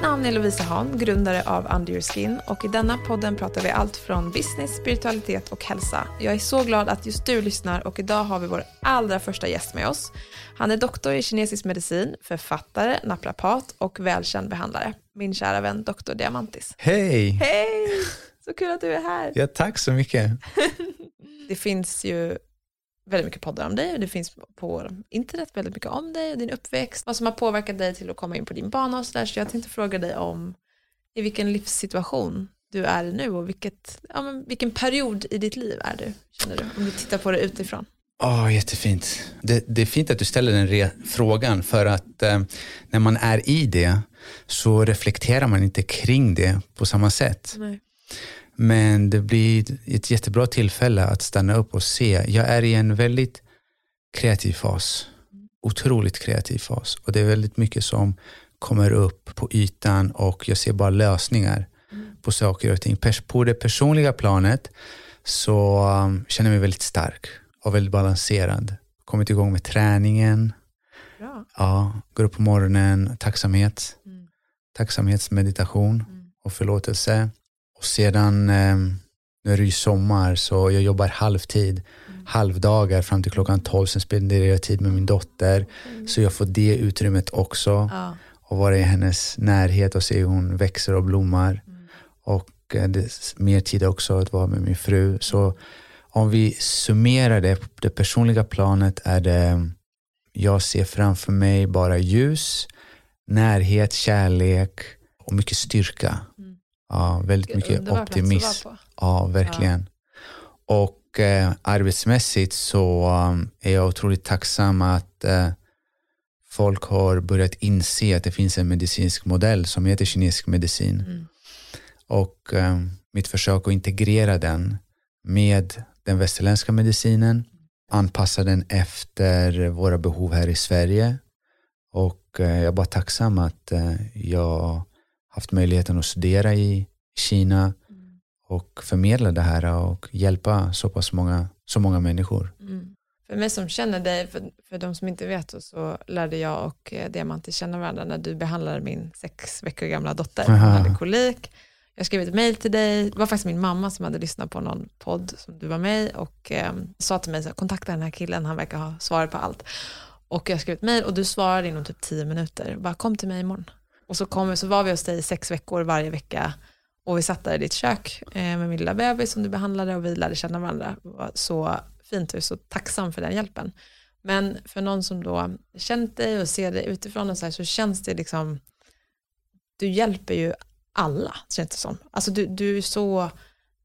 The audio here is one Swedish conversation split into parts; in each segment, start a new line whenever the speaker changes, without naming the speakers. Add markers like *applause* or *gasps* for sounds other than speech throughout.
Mitt namn är Lovisa Hahn, grundare av Under Your Skin och i denna podden pratar vi allt från business, spiritualitet och hälsa. Jag är så glad att just du lyssnar och idag har vi vår allra första gäst med oss. Han är doktor i kinesisk medicin, författare, naprapat och välkänd behandlare. Min kära vän doktor Diamantis.
Hej!
Hej! Så kul att du är här.
Ja, tack så mycket. *laughs*
det finns ju väldigt mycket poddar om dig och det finns på internet väldigt mycket om dig och din uppväxt. Vad som har påverkat dig till att komma in på din bana och sådär. Så jag tänkte fråga dig om i vilken livssituation du är nu och vilket, ja, men vilken period i ditt liv är du, känner du, om du tittar på det utifrån?
Oh, jättefint. Det, det är fint att du ställer den frågan för att eh, när man är i det så reflekterar man inte kring det på samma sätt.
Nej.
Men det blir ett jättebra tillfälle att stanna upp och se. Jag är i en väldigt kreativ fas. Otroligt kreativ fas. Och det är väldigt mycket som kommer upp på ytan och jag ser bara lösningar mm. på saker och ting. På det personliga planet så um, känner jag mig väldigt stark och väldigt balanserad. Kommit igång med träningen.
Bra.
Ja, går upp på morgonen, tacksamhet. Mm. Tacksamhetsmeditation mm. och förlåtelse. Och sedan, eh, nu är det ju sommar så jag jobbar halvtid, mm. halvdagar fram till klockan 12. Sen spenderar jag tid med min dotter. Mm. Så jag får det utrymmet också.
Ja.
Och vara i hennes närhet och se hur hon växer och blommar. Mm. Och eh, det mer tid också att vara med min fru. Så om vi summerar det på det personliga planet är det, jag ser framför mig bara ljus, närhet, kärlek och mycket styrka. Ja, väldigt mycket optimism. Ja, verkligen. Ja. Och eh, arbetsmässigt så um, är jag otroligt tacksam att eh, folk har börjat inse att det finns en medicinsk modell som heter kinesisk medicin. Mm. Och eh, mitt försök att integrera den med den västerländska medicinen, anpassa den efter våra behov här i Sverige. Och eh, jag är bara tacksam att eh, jag haft möjligheten att studera i Kina mm. och förmedla det här och hjälpa så pass många, så många människor.
Mm. För mig som känner dig, för, för de som inte vet, så lärde jag och eh, Diamanti känna varandra när du behandlade min sex veckor gamla dotter. Hon hade kolik. Jag skrev ett mail till dig, det var faktiskt min mamma som hade lyssnat på någon podd som du var med i och eh, sa till mig, så, kontakta den här killen, han verkar ha svar på allt. Och jag skrev ett mail och du svarade inom typ tio minuter, bara kom till mig imorgon. Och så, kom, så var vi hos dig i sex veckor varje vecka och vi satt där i ditt kök eh, med min lilla bebis som du behandlade och vi lärde känna varandra. Det var så fint och är så tacksam för den hjälpen. Men för någon som då känt dig och ser dig utifrån och så, här, så känns det liksom, du hjälper ju alla, känns det som. Alltså du, du är så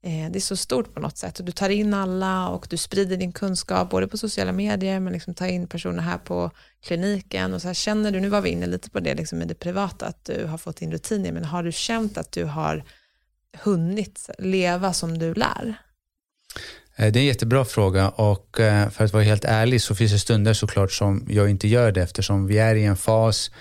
det är så stort på något sätt och du tar in alla och du sprider din kunskap både på sociala medier men liksom tar in personer här på kliniken och så här, känner du, nu var vi inne lite på det liksom i det privata att du har fått in rutiner men har du känt att du har hunnit leva som du lär?
Eh, det är en jättebra fråga och eh, för att vara helt ärlig så finns det stunder såklart som jag inte gör det eftersom vi är i en fas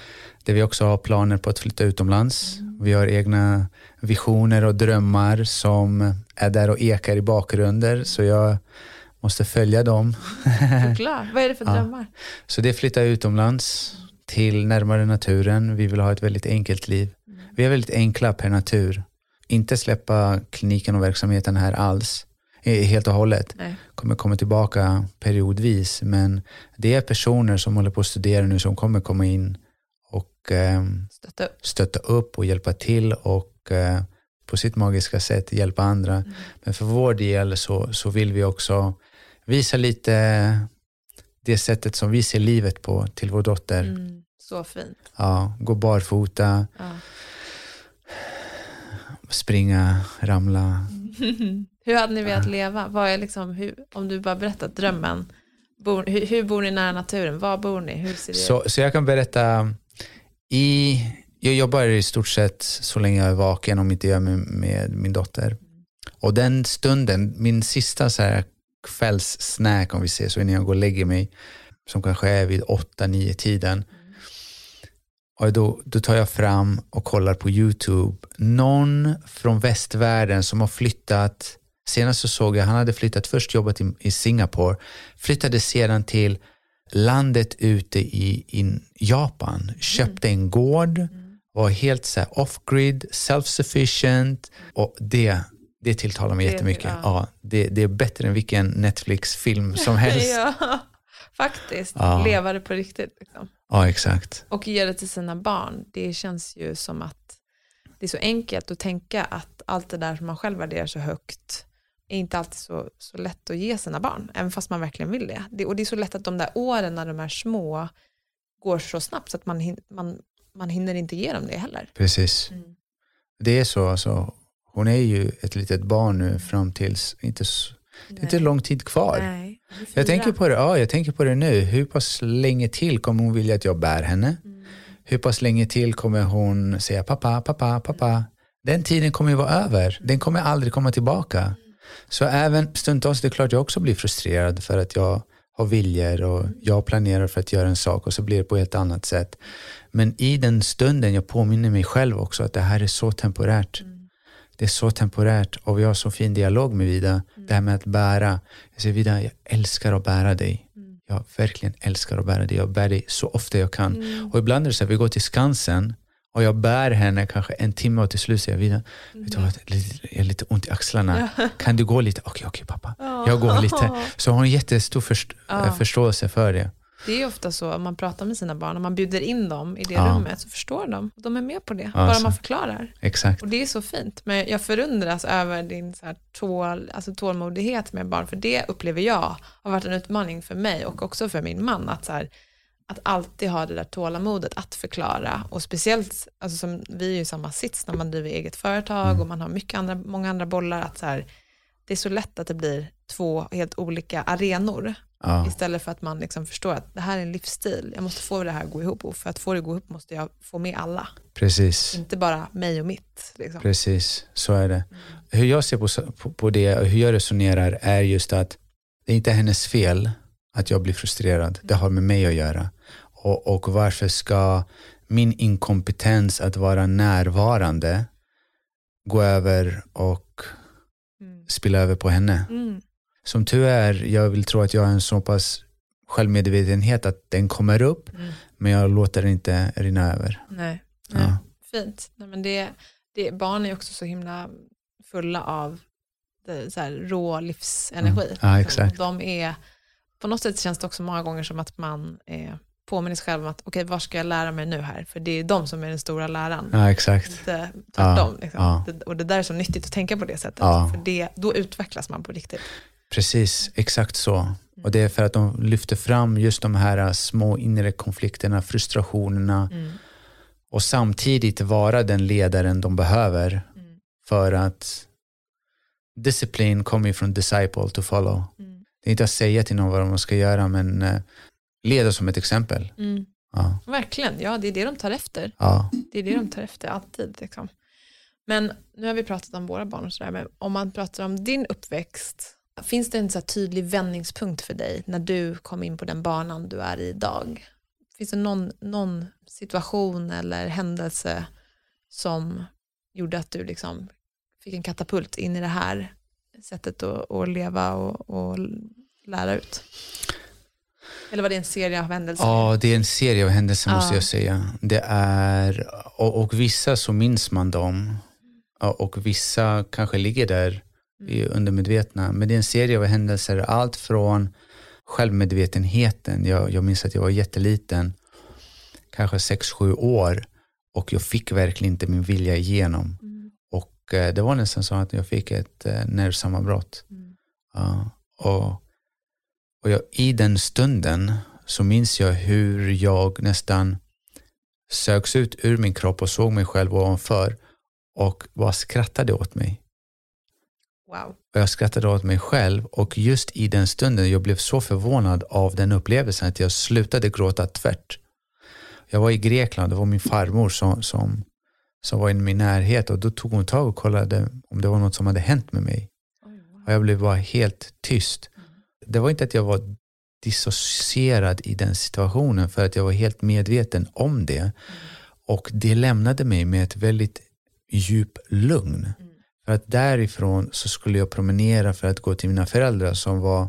där vi också har planer på att flytta utomlands. Mm. Vi har egna visioner och drömmar som är där och ekar i bakgrunden så jag måste följa dem. *laughs*
Såklart. Vad är det för drömmar?
Så det är flytta utomlands till närmare naturen. Vi vill ha ett väldigt enkelt liv. Mm. Vi är väldigt enkla per natur. Inte släppa kliniken och verksamheten här alls helt och hållet.
Nej.
Kommer komma tillbaka periodvis men det är personer som håller på att studera nu som kommer komma in och eh,
stötta,
stötta upp och hjälpa till och eh, på sitt magiska sätt hjälpa andra. Mm. Men för vår del så, så vill vi också visa lite det sättet som vi ser livet på till vår dotter.
Mm. Så fint.
Ja, gå barfota,
ja.
springa, ramla. *laughs*
hur hade ni velat leva? Vad är liksom, hur, om du bara berättar drömmen. Bor, hur, hur, bor ni nära naturen? Var bor ni? Hur ser det
så,
ut?
Så jag kan berätta i, jag jobbar i stort sett så länge jag är vaken om inte jag är med, med min dotter. Och den stunden, min sista så här kvällssnack om vi säger så innan jag går och lägger mig, som kanske är vid 8-9 tiden. Och då, då tar jag fram och kollar på YouTube. Någon från västvärlden som har flyttat, senast så såg jag, han hade flyttat, först jobbat i, i Singapore, flyttade sedan till landet ute i, i Japan, köpte en gård mm. Vara helt så off-grid, self-sufficient och det, det tilltalar mig
Det-
jättemycket.
ja.
Ja, det, det är bättre än vilken Netflix-film som *laughs* helst. ja.
ja, faktiskt.
Ja.
Leva det på riktigt. Liksom.
exakt.
Och ge det till sina barn. Det känns ju som att det är så enkelt att tänka att allt det där som man själv värderar så högt är inte alltid så, så lätt att ge sina barn, även fast man verkligen vill det. det. Och det är så lätt att de där åren när de är små går så snabbt så att man, man, man hinner inte ge dem det heller.
Precis.
Mm.
Det är så. Alltså, hon är ju ett litet barn nu fram tills, inte, det är inte lång tid kvar.
Nej.
Jag tänker, på det, ja, jag tänker på det nu. Hur pass länge till kommer hon vilja att jag bär henne?
Mm.
Hur pass länge till kommer hon säga pappa, pappa, pappa? Den tiden kommer ju vara över. Den kommer aldrig komma tillbaka. Så även stundtals, det är klart jag också blir frustrerad för att jag har viljor och jag planerar för att göra en sak och så blir det på ett annat sätt. Men i den stunden jag påminner mig själv också att det här är så temporärt. Det är så temporärt och vi har så fin dialog med Vida. Det här med att bära. Jag säger Vida, jag älskar att bära dig. Jag verkligen älskar att bära dig. Jag bär dig så ofta jag kan. Och ibland är det så att vi går till Skansen och jag bär henne kanske en timme och till slut säger jag Vida, vet du jag har lite ont i axlarna. Kan du gå lite? Okej, okej pappa. Jag går lite. *laughs* Så hon har jättestor först-
Ja.
eh, förståelse för det.
Det är ofta så om man pratar med sina barn, om man bjuder in dem i det
Ja.
rummet så förstår de. De är med på det,
Ja,
bara
så.
man förklarar.
Exakt.
Och det är så fint. Men jag förundras över din så här tål, alltså tålmodighet med barn, för det upplever jag har varit en utmaning för mig och också för min man. Att, så här, att alltid ha det där tålamodet att förklara. Och speciellt, alltså som vi är ju i samma sits när man driver eget företag
Mm.
och man har mycket andra, många andra bollar. Att så här, det är så lätt att det blir två helt olika arenor.
Ja,
Istället för att man liksom förstår att det här är en livsstil. Jag måste få det här att gå ihop och för att få det att gå ihop måste jag få med alla.
precis.
Inte bara mig och mitt. Liksom.
Precis, så är det. Hur jag ser på, på, på det och hur jag resonerar är just att det är inte hennes fel att jag blir frustrerad. Det har med mig att göra. Och, och varför ska min inkompetens att vara närvarande gå över och
Mm.
spilla över på henne?
Mm.
Som tur är, jag vill tro att jag har en så pass självmedvetenhet att den kommer upp,
Mm.
men jag låter det inte rinna över.
Nej. Nej.
Ja.
Fint. Nej, men det, det, barn är också så himla fulla av det, så här, rå livsenergi.
Mm. Ja, exakt.
De är, på något sätt känns det också många gånger som att man eh, påminner sig själv om att okej, vad ska jag lära mig nu här? För det är de som är den stora läraren.
Ja, exakt.
Inte tvärtom.
Ja,
liksom.
ja.
Det, och det där är så nyttigt att tänka på det sättet.
Ja.
För det, då utvecklas man på riktigt.
Precis, exakt så. Och det är för att de lyfter fram just de här små inre konflikterna, frustrationerna
Mm.
och samtidigt vara den ledaren de behöver
Mm.
för att disciplin kommer från disciple to follow.
Mm.
Det är inte att säga till någon vad de ska göra men eh, leda som ett exempel.
Mm.
Ja,
Verkligen, ja det är det de tar efter.
ja,
Det är det de tar efter alltid. Liksom. Men nu har vi pratat om våra barn och sådär, men om man pratar om din uppväxt, finns det en så tydlig vändningspunkt för dig när du kom in på den banan du är i idag? Finns det någon, någon situation eller händelse som gjorde att du liksom fick en katapult in i det här sättet att, att leva och, och lära ut? Eller var det en serie av händelser?
ja, det är en serie av händelser måste
Ja.
jag säga. Det är, och, och vissa så minns man dem och vissa kanske ligger där i undermedvetna. Men det är en serie av händelser, allt från självmedvetenheten. Jag, jag minns att jag var jätteliten, kanske 6-7 år och jag fick verkligen inte min vilja igenom. Eh, det var nästan så att jag fick ett eh, nervsammanbrott.
Mm.
Och och jag, i den stunden så minns jag hur jag nästan sögs ut ur min kropp och såg mig själv ovanför och bara skrattade åt mig.
Wow.
Och jag skrattade åt mig själv och just i den stunden jag blev så förvånad av den upplevelsen att jag slutade gråta tvärt. Jag var i Grekland, det var min farmor som, som, som var i min närhet och då tog hon tag och kollade om det var något som hade hänt med mig. Och jag blev bara helt tyst. Det var inte att jag var dissocierad i den situationen för att jag var helt medveten om det. Och det lämnade mig med ett väldigt djup lugn. För att därifrån så skulle jag promenera för att gå till mina föräldrar som var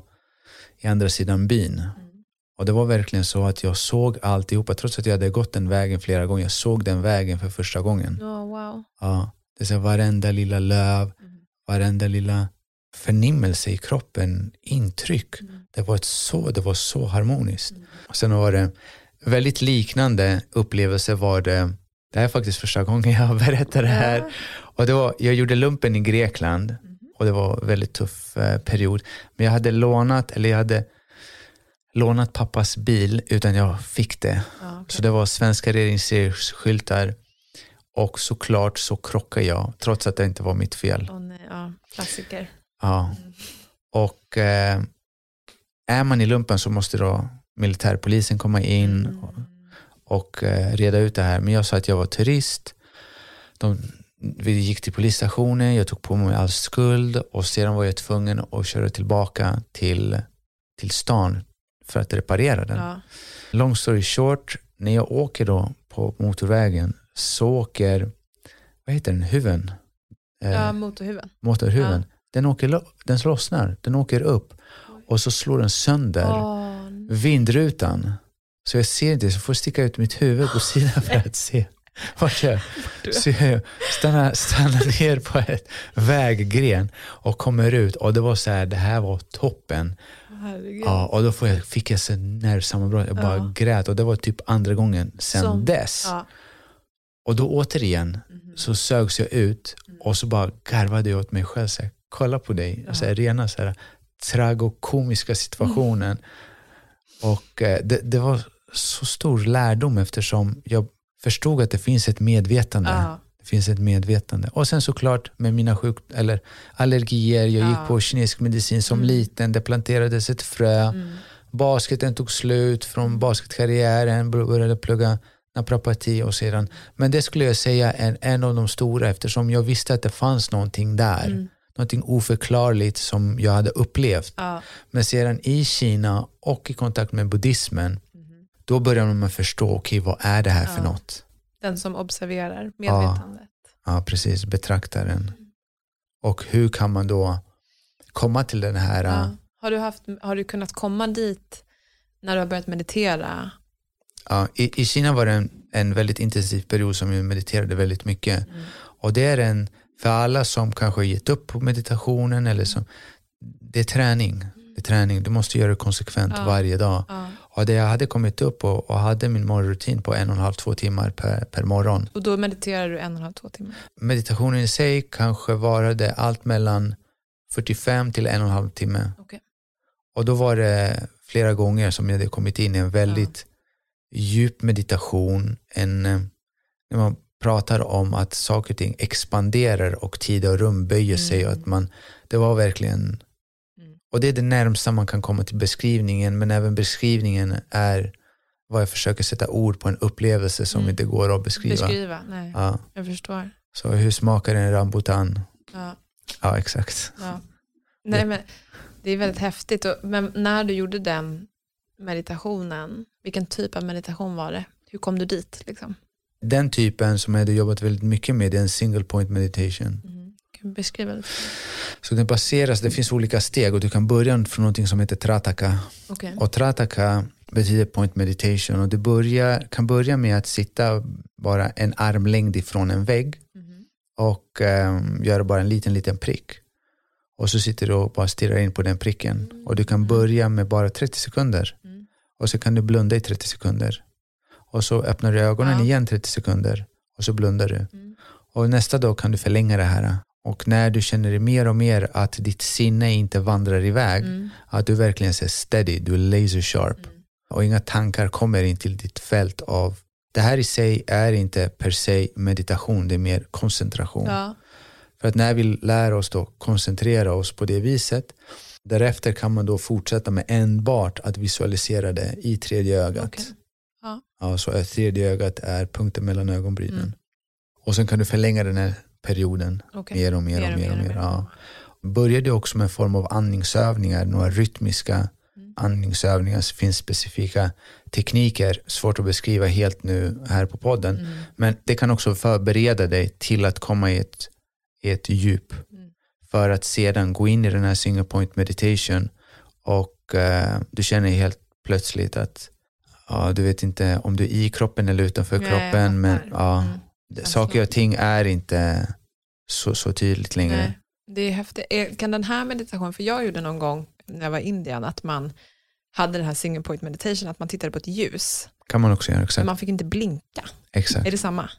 i andra sidan byn. Och det var verkligen så att jag såg alltihopa, trots att jag hade gått den vägen flera gånger. Jag såg den vägen för första gången.
Oh, wow.
Ja, det är så varenda lilla löv,
Mm.
varenda lilla förnimmelse i kroppen, intryck.
Mm.
Det var, ett så, det var så harmoniskt. Och sen var det väldigt liknande upplevelse var det, det här är faktiskt första gången jag berättar det här. Och det var, jag gjorde lumpen i Grekland
Mhm.
och det var en väldigt tuff eh, period. Men jag hade lånat, eller jag hade lånat pappas bil utan jag fick det.
Ja, okej.
Så det var svenska registreringsskyltar och såklart så krockade jag trots att det inte var mitt fel.
Åh, nej, ja, klassiker.
Ja. Och eh, är man i lumpen så måste då militärpolisen komma in
Mm.
och, och eh, reda ut det här. Men jag sa att jag var turist. De, vi gick till polisstationen, jag tog på mig all skuld och sedan var jag tvungen att köra tillbaka till, till stan för att reparera den.
Ja.
Long story short, när jag åker då på motorvägen så åker, vad heter den, huven? Eh,
ja, motorhuven.
motorhuven.
Ja.
Den, åker, den lossnar, den åker upp och så slår den sönder
Åh,
vindrutan. Så jag ser inte, så jag får sticka ut mitt huvud på *gasps* sidan för att se vart jag Så jag stannar, stannar ner på ett väggren och kommer ut och det var så här, det här var toppen.
Herregud.
Ja, och då får jag, fick jag nervsammanbrott, jag bara
Ja.
grät och det var typ andra gången sen
Som-
dess.
Ja.
Och då återigen
Mhm.
så sögs jag ut och så bara garvade jag åt mig själv. Så här, Kolla på dig.
Ja.
Så här, rena så här, tragokomiska situationen. Och eh, det, det var så stor lärdom eftersom jag förstod att det finns ett medvetande.
Ja.
Finns ett medvetande. Och sen såklart med mina sjuk eller allergier. Jag gick
Ja.
på kinesisk medicin som
Mm.
liten. Det planterades ett frö.
Mm.
Basketen tog slut från basketkarriären, började plugga naprapati och sedan. Men det skulle jag säga är en av de stora eftersom jag visste att det fanns någonting där.
Mm.
Någonting oförklarligt som jag hade upplevt.
Ja.
Men sedan i Kina och i kontakt med buddhismen, då började man förstå, okej vad är det här för
Ja.
något?
Den som observerar medvetandet.
Ja, precis, betraktaren. Och hur kan man då komma till den här...
Ja. Har, du haft, har du kunnat komma dit när du har börjat meditera?
Ja, i, I Kina var det en, en väldigt intensiv period som jag mediterade väldigt mycket.
Mm.
Och det är en, för alla som kanske gett upp på meditationen eller som, det är träning. Det är träning. Du måste göra det konsekvent
Ja.
varje dag.
Ja.
Och det jag hade kommit upp och, och hade min morgonrutin på en och en halv, två timmar per, per morgon.
Och då mediterar du en och en halv, två timmar?
Meditationen i sig kanske varade allt mellan 45 till en och en halv timme.
Okej.
Och då var det flera gånger som jag hade kommit in i en väldigt djup meditation. En, eh, när man pratar om att saker och ting expanderar och tid och rum böjer sig.
Mm.
Och att man, det var verkligen,
Mm.
Och det är det närmsta man kan komma till beskrivningen, men även beskrivningen är vad jag försöker sätta ord på en upplevelse som
Mm.
inte går att beskriva.
Beskriva? Nej,
Ja.
jag förstår.
Så hur smakar en rambutan?
Ja.
Ja, exakt.
Ja. Nej, men det är väldigt häftigt. Men när du gjorde den meditationen, vilken typ av meditation var det? Hur kom du dit? Liksom?
Den typen som jag hade jobbat väldigt mycket med är en single point meditation.
Mm. Beskriva lite?
Så den baseras, det finns olika steg och du kan börja från något som heter trataka.
Okej.
Och trataka betyder point meditation och du börjar, kan börja med att sitta bara en armlängd ifrån en vägg
Mhm.
och um, göra bara en liten, liten prick. Och så sitter du och bara stirrar in på den pricken. Och du kan börja med bara 30 sekunder.
Mm.
Och så kan du blunda i 30 sekunder. Och så öppnar du ögonen
Ja.
igen 30 sekunder. Och så blundar du.
Mm.
Och nästa dag kan du förlänga det här. Och när du känner mer och mer att ditt sinne inte vandrar iväg,
Mm.
att du verkligen är steady, du är laser sharp. Och inga tankar kommer in till ditt fält av det här i sig är inte per se meditation, det är mer koncentration.
Ja.
För att när vi lär oss då koncentrera oss på det viset, därefter kan man då fortsätta med enbart att visualisera det i tredje ögat.
Okej. Ja.
Ja, så att tredje ögat är punkten mellan ögonbrynen.
Mm.
Och sen kan du förlänga den här perioden
Okej.
mer och mer och mer. Och mer, Ja. Började också med en form av andningsövningar, några rytmiska
Mm.
andningsövningar. Det finns specifika tekniker, svårt att beskriva helt nu här på podden.
Mm.
Men det kan också förbereda dig till att komma i ett, i ett djup.
Mm.
För att sedan gå in i den här single point meditation och eh, du känner helt plötsligt att ja, du vet inte om du är i kroppen eller utanför
Nej,
kroppen. Men ja,
Mm.
Saker och ting är inte så, så tydligt längre.
Nej, det är häftigt. Eh, Kan den här meditationen, för jag gjorde någon gång när jag var i Indien att man hade den här single point meditation, att man tittade på ett ljus,
kan man också göra.
men
Exakt.
man fick inte blinka.
exakt.
Är det samma?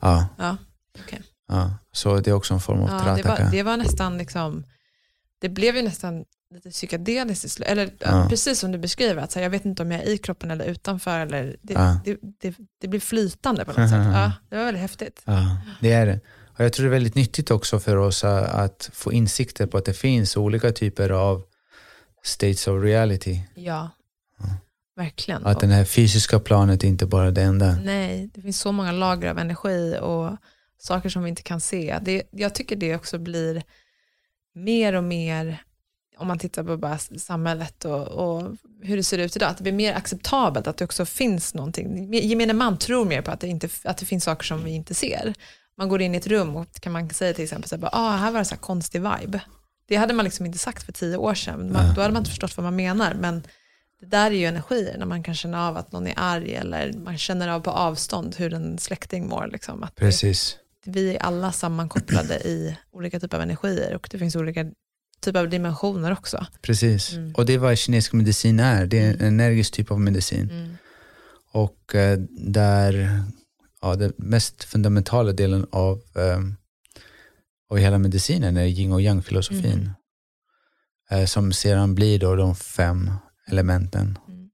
Ja,
Ja, okej.
ja. Så det är också en form av
Ja, det, var, det var nästan liksom, det blev ju nästan lite psykedeliskt eller
Ja.
precis som du beskriver, att så här, jag vet inte om jag är i kroppen eller utanför, eller det,
Ja.
det, det, det blir flytande på något sätt. *laughs* Ja, det var väldigt häftigt.
Ja, det är det. Och jag tror det är väldigt nyttigt också för oss att, att få insikter på att det finns olika typer av states of reality.
Ja, verkligen.
Att det här fysiska planet är inte bara det enda.
Nej, det finns så många lager av energi och saker som vi inte kan se. Det, jag tycker det också blir mer och mer, om man tittar på bara samhället och, och hur det ser ut idag, att det blir mer acceptabelt att det också finns någonting. Gemene man tror mer på att det, inte, att det finns saker som vi inte ser. Man går in i ett rum och kan man säga till exempel, så här, ah, här var det så här konstig vibe. Det hade man liksom inte sagt för tio år sedan. Man, Då hade man inte förstått vad man menar. Men det där är ju energier, när man kan känna av att någon är arg eller man känner av på avstånd hur en släkting mår. Liksom. Att det,
Precis.
vi är alla sammankopplade i olika typer av energier och det finns olika typer av dimensioner också.
Precis.
Mm.
Och det är vad kinesisk medicin är. Det är en energisk typ av medicin.
Mm.
Och eh, där ja, den mest fundamentala delen av, eh, av hela medicinen är yin och yang-filosofin.
Mm.
Eh, som sedan blir då de fem elementen.
Mm.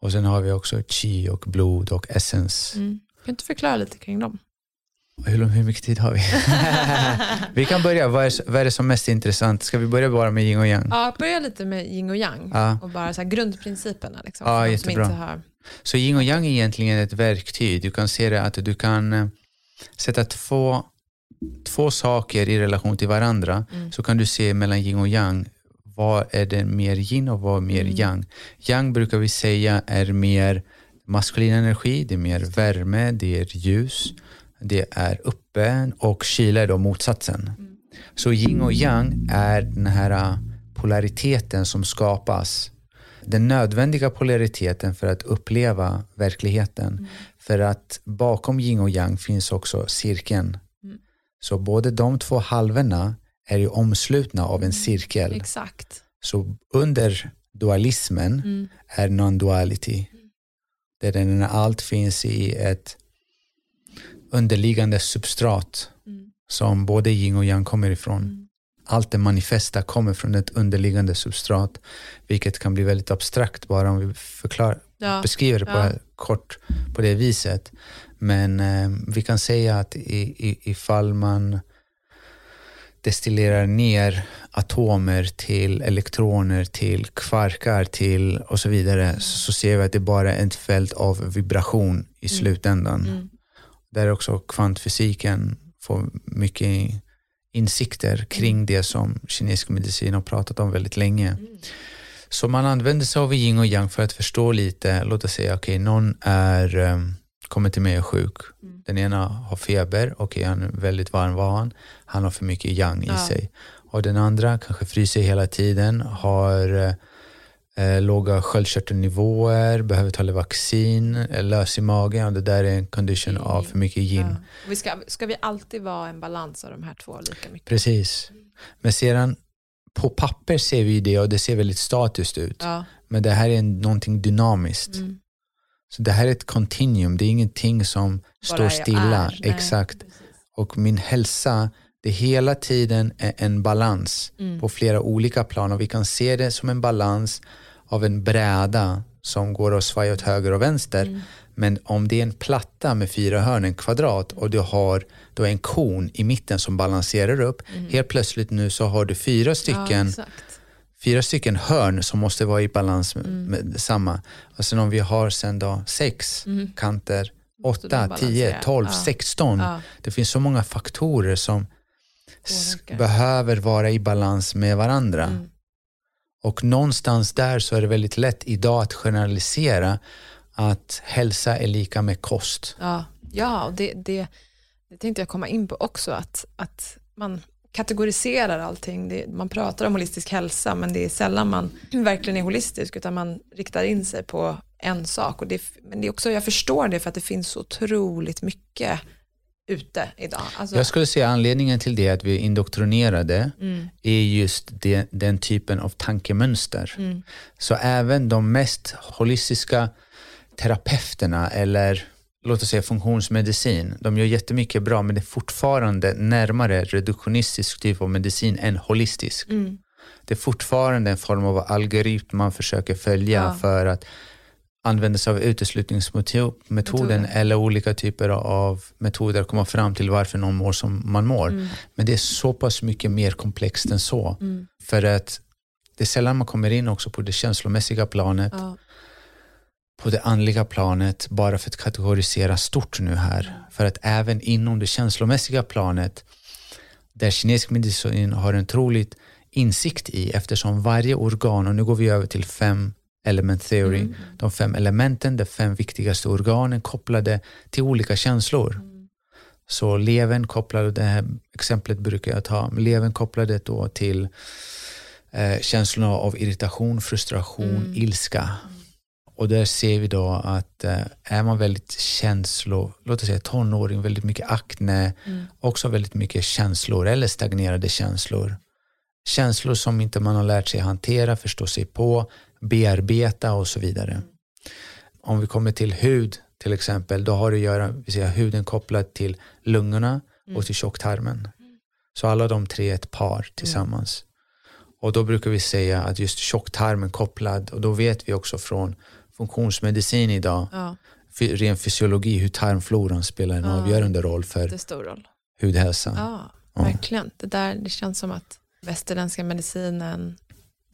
Och sen har vi också chi och blod och essens.
Mm. Kan du inte förklara lite kring dem?
Hur, hur mycket tid har vi? *laughs* vi kan börja. Vad är, vad är det som är mest intressant? Ska vi börja bara med yin och yang?
Ja, börja lite med yin och yang
Ja.
och bara så grundprinciperna. Liksom,
Ja, jättebra.
inte har...
Så yin och yang är egentligen ett verktyg. Du kan se det att du kan eh, sätta två, två saker i relation till varandra.
Mm.
Så kan du se mellan yin och yang. Vad är det mer yin och vad är mer
Mm.
yang? Yang brukar vi säga är mer maskulin energi, det är mer värme, det är ljus, det är uppe och kyla är då motsatsen.
Mm.
Så yin och yang är den här äh, polariteten som skapas. Den nödvändiga polariteten för att uppleva verkligheten.
Mm.
För att bakom yin och yang finns också cirkeln.
Mm.
Så både de två halvorna är ju omslutna av en cirkel.
Exakt.
Så under dualismen
Mm.
är non-duality. Där allt finns i ett underliggande substrat
Mm.
som både yin och yang kommer ifrån.
Mm.
Allt det manifesta kommer från ett underliggande substrat, vilket kan bli väldigt abstrakt bara om vi förklar,
Ja.
beskriver det på,
Ja.
kort på det viset. Men eh, vi kan säga att i, i, ifall man destillerar ner atomer till elektroner, till kvarkar till och så vidare så, så ser vi att det bara är ett fält av vibration i slutändan.
Mm.
Där också kvantfysiken får mycket insikter kring det som kinesisk medicin har pratat om väldigt länge. Så man använder sig av yin och yang för att förstå lite, låt oss säga, okej, någon är, um, kommer till mig och är sjuk.
Mm.
Den ena har feber, okej, han är väldigt varm var han, han har för mycket yang i
Ja.
sig. Och den andra kanske fryser hela tiden, har eh, låga sköldkörtelnivåer, behöver ta vaccin, är lös i magen och det där är en condition av för mycket yin.
Ja. Vi ska, ska vi alltid vara en balans av de här två lika mycket?
Precis. Men sedan på papper ser vi det och det ser väldigt statiskt ut.
Ja.
Men det här är någonting dynamiskt.
Mm.
Så det här är ett continuum, det är ingenting som står
är-
stilla.
är.
Exakt. Och min hälsa, det hela tiden är en balans
Mm.
på flera olika plan och vi kan se det som en balans av en bräda som går att svaja åt höger och vänster.
Mm.
Men om det är en platta med fyra hörn, en kvadrat och du har då en kon i mitten som balanserar upp. Helt plötsligt nu så har du fyra
Ja,
stycken,
exakt.
fyra stycken hörn som måste vara i balans med,
Mm.
med samma. Och sen om vi har sen då sex
Mm.
kanter, åtta, tio, tolv,
Ja.
sexton.
Ja.
Det finns så många faktorer som. Behöver vara i balans med varandra.
Mm.
Och någonstans där så är det väldigt lätt idag att generalisera att hälsa är lika med kost.
Ja, ja och det, det, det tänkte jag komma in på också, att, att man kategoriserar allting. Det, man pratar om holistisk hälsa men det är sällan man *clears throat* verkligen är holistisk utan man riktar in sig på en sak. Och det, men det är också, jag förstår det för att det finns så otroligt mycket ute idag.
Alltså... Jag skulle säga anledningen till det att vi är indoktrinerade mm. är just det, den typen av tankemönster. Mm. Så även de mest holistiska terapeuterna eller låt oss säga funktionsmedicin, de gör jättemycket bra men det är fortfarande närmare reduktionistisk typ av medicin än holistisk. Mm. Det är fortfarande en form av algoritm man försöker följa ja. för att använda sig av uteslutningsmetoden Metoden. eller olika typer av metoder att komma fram till varför någon mår som man mår. Mm. Men det är så pass mycket mer komplext än så. Mm. För att det är sällan man kommer in också på det känslomässiga planet. Ja på det andliga planet bara för att kategorisera stort nu här. För att även inom det känslomässiga planet där kinesisk medicin har en otroligt insikt i eftersom varje organ, och nu går vi över till fem element theory, mm. de fem elementen, de fem viktigaste organen kopplade till olika känslor. Mm. Så levern kopplade, det här exemplet brukar jag ta, levern kopplade då till eh, känslorna av irritation, frustration, mm. ilska. Och där ser vi då att eh, är man väldigt känslo, låt oss säga tonåring, väldigt mycket akne, mm. också väldigt mycket känslor eller stagnerade känslor. Känslor som inte man har lärt sig hantera, förstå sig på, bearbeta och så vidare. Om vi kommer till hud till exempel, då har det att göra, vi säger huden kopplad till lungorna mm. och till tjocktarmen. Så alla de tre är ett par tillsammans. Mm. Och då brukar vi säga att just tjocktarmen kopplad, och då vet vi också från funktionsmedicin idag, ja. ren fysiologi, hur tarmfloran spelar en ja. avgörande roll för
roll.
hudhälsa.
Ja, ja, verkligen. Det, där, det känns som att västerländska medicinen,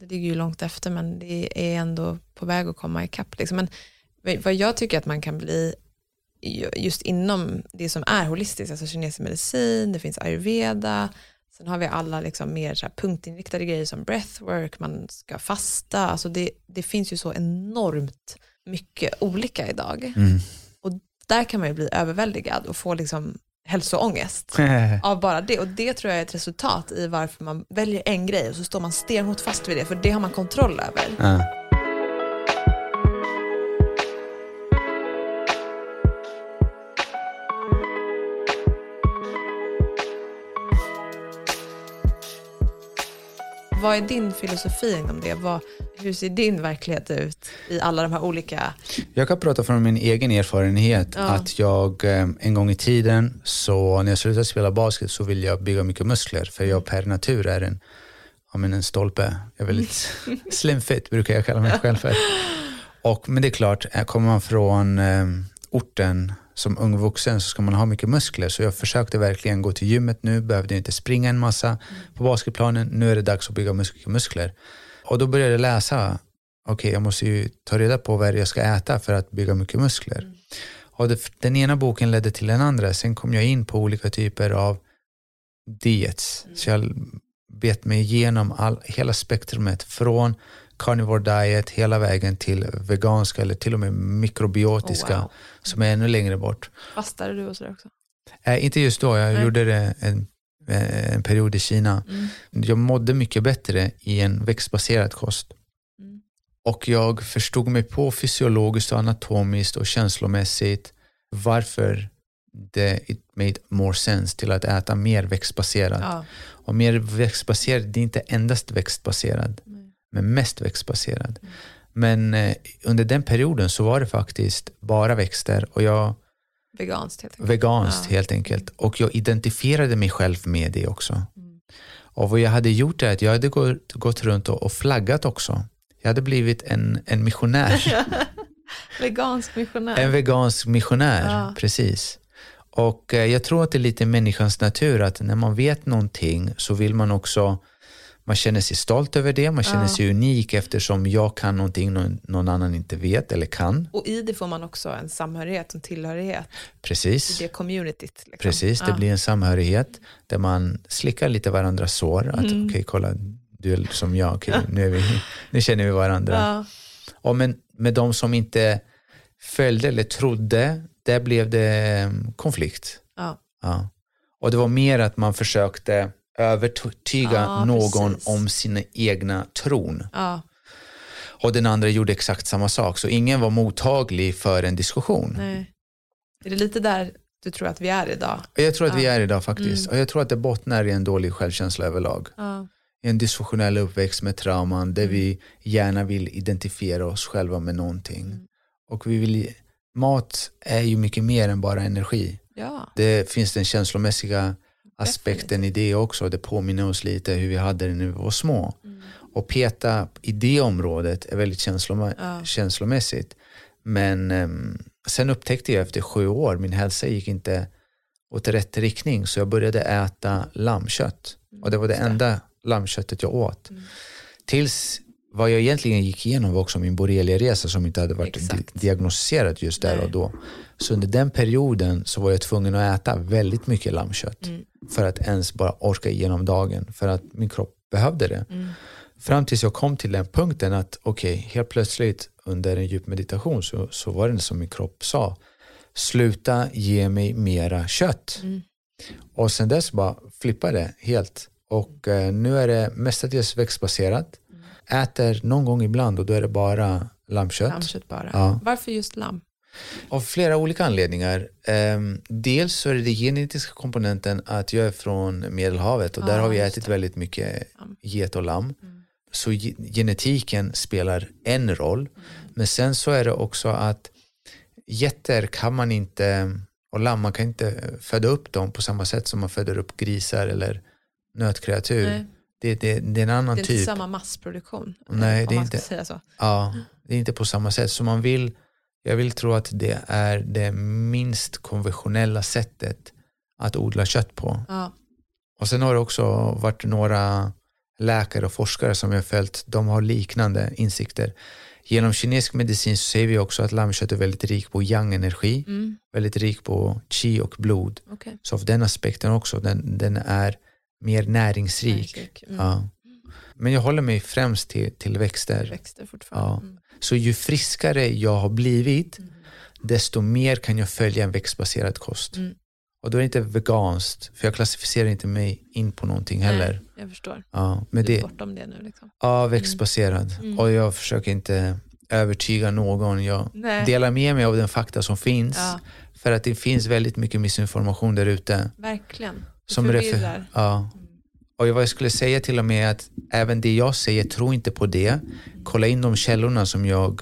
det ligger ju långt efter men det är ändå på väg att komma ikapp. Liksom. Men vad jag tycker att man kan bli just inom det som är holistiskt, alltså kinesisk medicin, det finns ayurveda, sen har vi alla liksom mer så punktinriktade grejer som breathwork, man ska fasta, alltså det, det finns ju så enormt mycket olika idag. Mm. Och där kan man ju bli överväldigad och få liksom hälsoångest *laughs* av bara det. Och det tror jag är ett resultat i varför man väljer en grej och så står man stenhårt fast vid det, för det har man kontroll över. Mm. Vad är din filosofi inom det? Vad, hur ser din verklighet ut i alla de här olika...
Jag kan prata från min egen erfarenhet. Ja. Att jag eh, en gång i tiden, så när jag slutade spela basket så ville jag bygga mycket muskler. För jag per natur är en, ja, men en stolpe. Jag är väldigt *laughs* slim fit brukar jag kalla mig själv för. Och, men det är klart, eh, kommer man från eh, orten som ung vuxen så ska man ha mycket muskler. Så jag försökte verkligen gå till gymmet nu, behövde inte springa en massa på basketplanen. Nu är det dags att bygga muskler. Och då började jag läsa, okej okay, jag måste ju ta reda på vad jag ska äta för att bygga mycket muskler. Mm. Och det, den ena boken ledde till den andra. Sen kom jag in på olika typer av diets. Mm. Så jag bet mig igenom all, hela spektrumet från carnivore diet hela vägen till veganska eller till och med mikrobiotiska oh, wow. som är ännu längre bort.
Fastade du och sådär också?
Äh, inte just då, jag Nej. gjorde det en, en period i Kina. Mm. Jag mådde mycket bättre i en växtbaserad kost. Mm. Och jag förstod mig på fysiologiskt och anatomiskt och känslomässigt varför det it made more sense till att äta mer växtbaserat. Ja. Och mer växtbaserat, det är inte endast växtbaserad men mest växtbaserad. Mm. Men eh, under den perioden så var det faktiskt bara växter och jag
Veganskt helt enkelt.
Veganskt ja. helt enkelt. Och jag identifierade mig själv med det också. Mm. Och vad jag hade gjort är att jag hade gått, gått runt och, och flaggat också. Jag hade blivit en, en missionär. *laughs*
vegansk missionär.
En vegansk missionär, ja. precis. Och eh, jag tror att det är lite människans natur att när man vet någonting så vill man också man känner sig stolt över det, man känner ja. sig unik eftersom jag kan någonting någon, någon, annan inte vet eller kan.
Och i det får man också en samhörighet, en tillhörighet.
Precis.
I det communityt.
Liksom. Precis, det ja. blir en samhörighet där man slickar lite varandras sår. Att mm. okej, okay, kolla, du är som jag, okay, nu, vi, nu känner vi varandra. Ja. Och men med de som inte följde eller trodde, där blev det mm, konflikt. Ja. ja. Och det var mer att man försökte övertyga
Ja,
någon
precis.
om sina egna tron.
Ja,
Och den andra gjorde exakt samma sak, så ingen var mottaglig för en diskussion.
nej. Är det lite där du tror att vi är idag?
Jag tror att vi
Ja.
är idag faktiskt.
Mm.
Och jag tror att det bottnar i en dålig självkänsla överlag. En dysfunktionell uppväxt med trauman
Mm.
där vi gärna vill identifiera oss själva med någonting.
Mm.
Och vi vill, mat är ju mycket mer än bara energi.
ja.
Det finns den känslomässiga aspekten i det också. Det påminner oss lite hur vi hade det när vi var små.
Mm.
Och peta i det området är väldigt känsloma-
Ja.
känslomässigt. Men ehm, sen upptäckte jag efter sju år, min hälsa gick inte åt rätt riktning så jag började äta lammkött. Och det var det enda lammköttet jag åt.
Mm.
Tills vad jag egentligen gick igenom var också min borreliaresa som inte hade varit di- diagnostiserad just där
Nej.
och då. Så under den perioden så var jag tvungen att äta väldigt mycket lammkött
Mm.
För att ens bara orka igenom dagen för att min kropp behövde det.
Mm.
Fram tills jag kom till den punkten att okej, helt plötsligt under en djup meditation så, så var det som min kropp sa sluta ge mig mera kött.
Mm.
Och sen dess bara flippade det helt. Och eh, nu är det mestadels växtbaserat. Äter någon gång ibland och då är det bara lammkött.
Lammkött bara.
Ja.
Varför just lamm?
Av flera olika anledningar. Ehm, dels så är det den genetiska komponenten att jag är från Medelhavet och
Ja,
där har vi ätit väldigt mycket get och lamm.
Mm.
Så ge- genetiken spelar en roll. Men sen så är det också att getter kan man inte, och lamm, man kan inte föda upp dem på samma sätt som man föder upp grisar eller nötkreatur.
Nej,
Det, det, det är en annan
det är inte
typ.
samma massproduktion.
Nej, det är inte. Ja, det är inte på samma sätt. Så man vill, jag vill tro att det är det minst konventionella sättet att odla kött på.
Ja.
Och sen har det också varit några läkare och forskare som jag följt, de har liknande insikter. Genom kinesisk medicin så ser vi också att lammkött är väldigt rik på yang-energi,
Mm.
väldigt rik på qi och blod.
Okej.
Så av den aspekten också, den, den är mer näringsrik.
Näringsrik. Mm.
Ja. Men jag håller mig främst till, till växter.
Växter fortfarande.
Ja.
Mm.
Så ju friskare jag har blivit,
Mm.
desto mer kan jag följa en växtbaserad kost.
Mm.
Och då är det inte veganskt, för jag klassificerar inte mig in på någonting heller.
Nej, jag förstår.
Ja, men
du är
det,
bortom det nu. Liksom.
ja, växtbaserad.
Mm.
Och jag försöker inte övertyga någon. Jag
Nej.
delar med mig av den fakta som finns.
Ja,
För att det finns väldigt mycket missinformation där ute.
verkligen. Det
Som refer-
förvirrar.
ja. Och vad jag skulle säga till och med är att även det jag säger, tro inte på det. Kolla in de källorna som jag,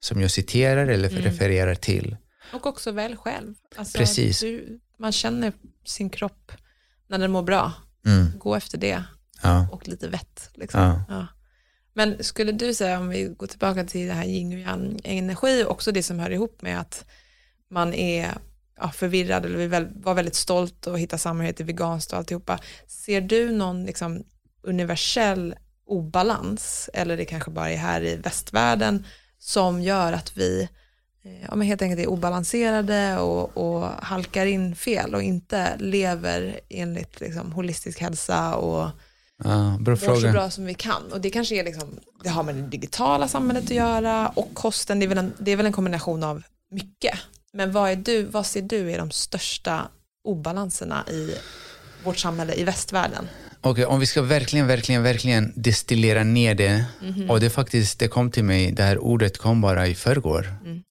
som jag citerar eller
Mm.
refererar till.
Och också väl själv. Alltså,
Precis.
Du, man känner sin kropp när den mår bra.
Mm.
Gå efter det
Ja.
och lite vett. Liksom.
Ja.
Ja. Men skulle du säga, om vi går tillbaka till det här yin och yang energi, också det som hör ihop med att man är ja, förvirrad eller väl, var väldigt stolt och hitta samhörighet i veganskt och alltihopa. Ser du någon liksom, universell obalans, eller det kanske bara är här i västvärlden, som gör att vi eh, ja, men helt enkelt är obalanserade och, och halkar in fel och inte lever enligt liksom, holistisk hälsa och
Ja, bra
mår så
fråga.
bra som vi kan. Och det kanske är liksom, det har med det digitala samhället att göra och kosten, det är väl en, det är väl en kombination av mycket. Men vad, är du, vad ser du är de största obalanserna i vårt samhälle i västvärlden?
Okej, om vi ska verkligen, verkligen, verkligen destillera ner det.
Mhm.
Och det faktiskt, det kom till mig, det här ordet kom bara i förrgår.
Mm.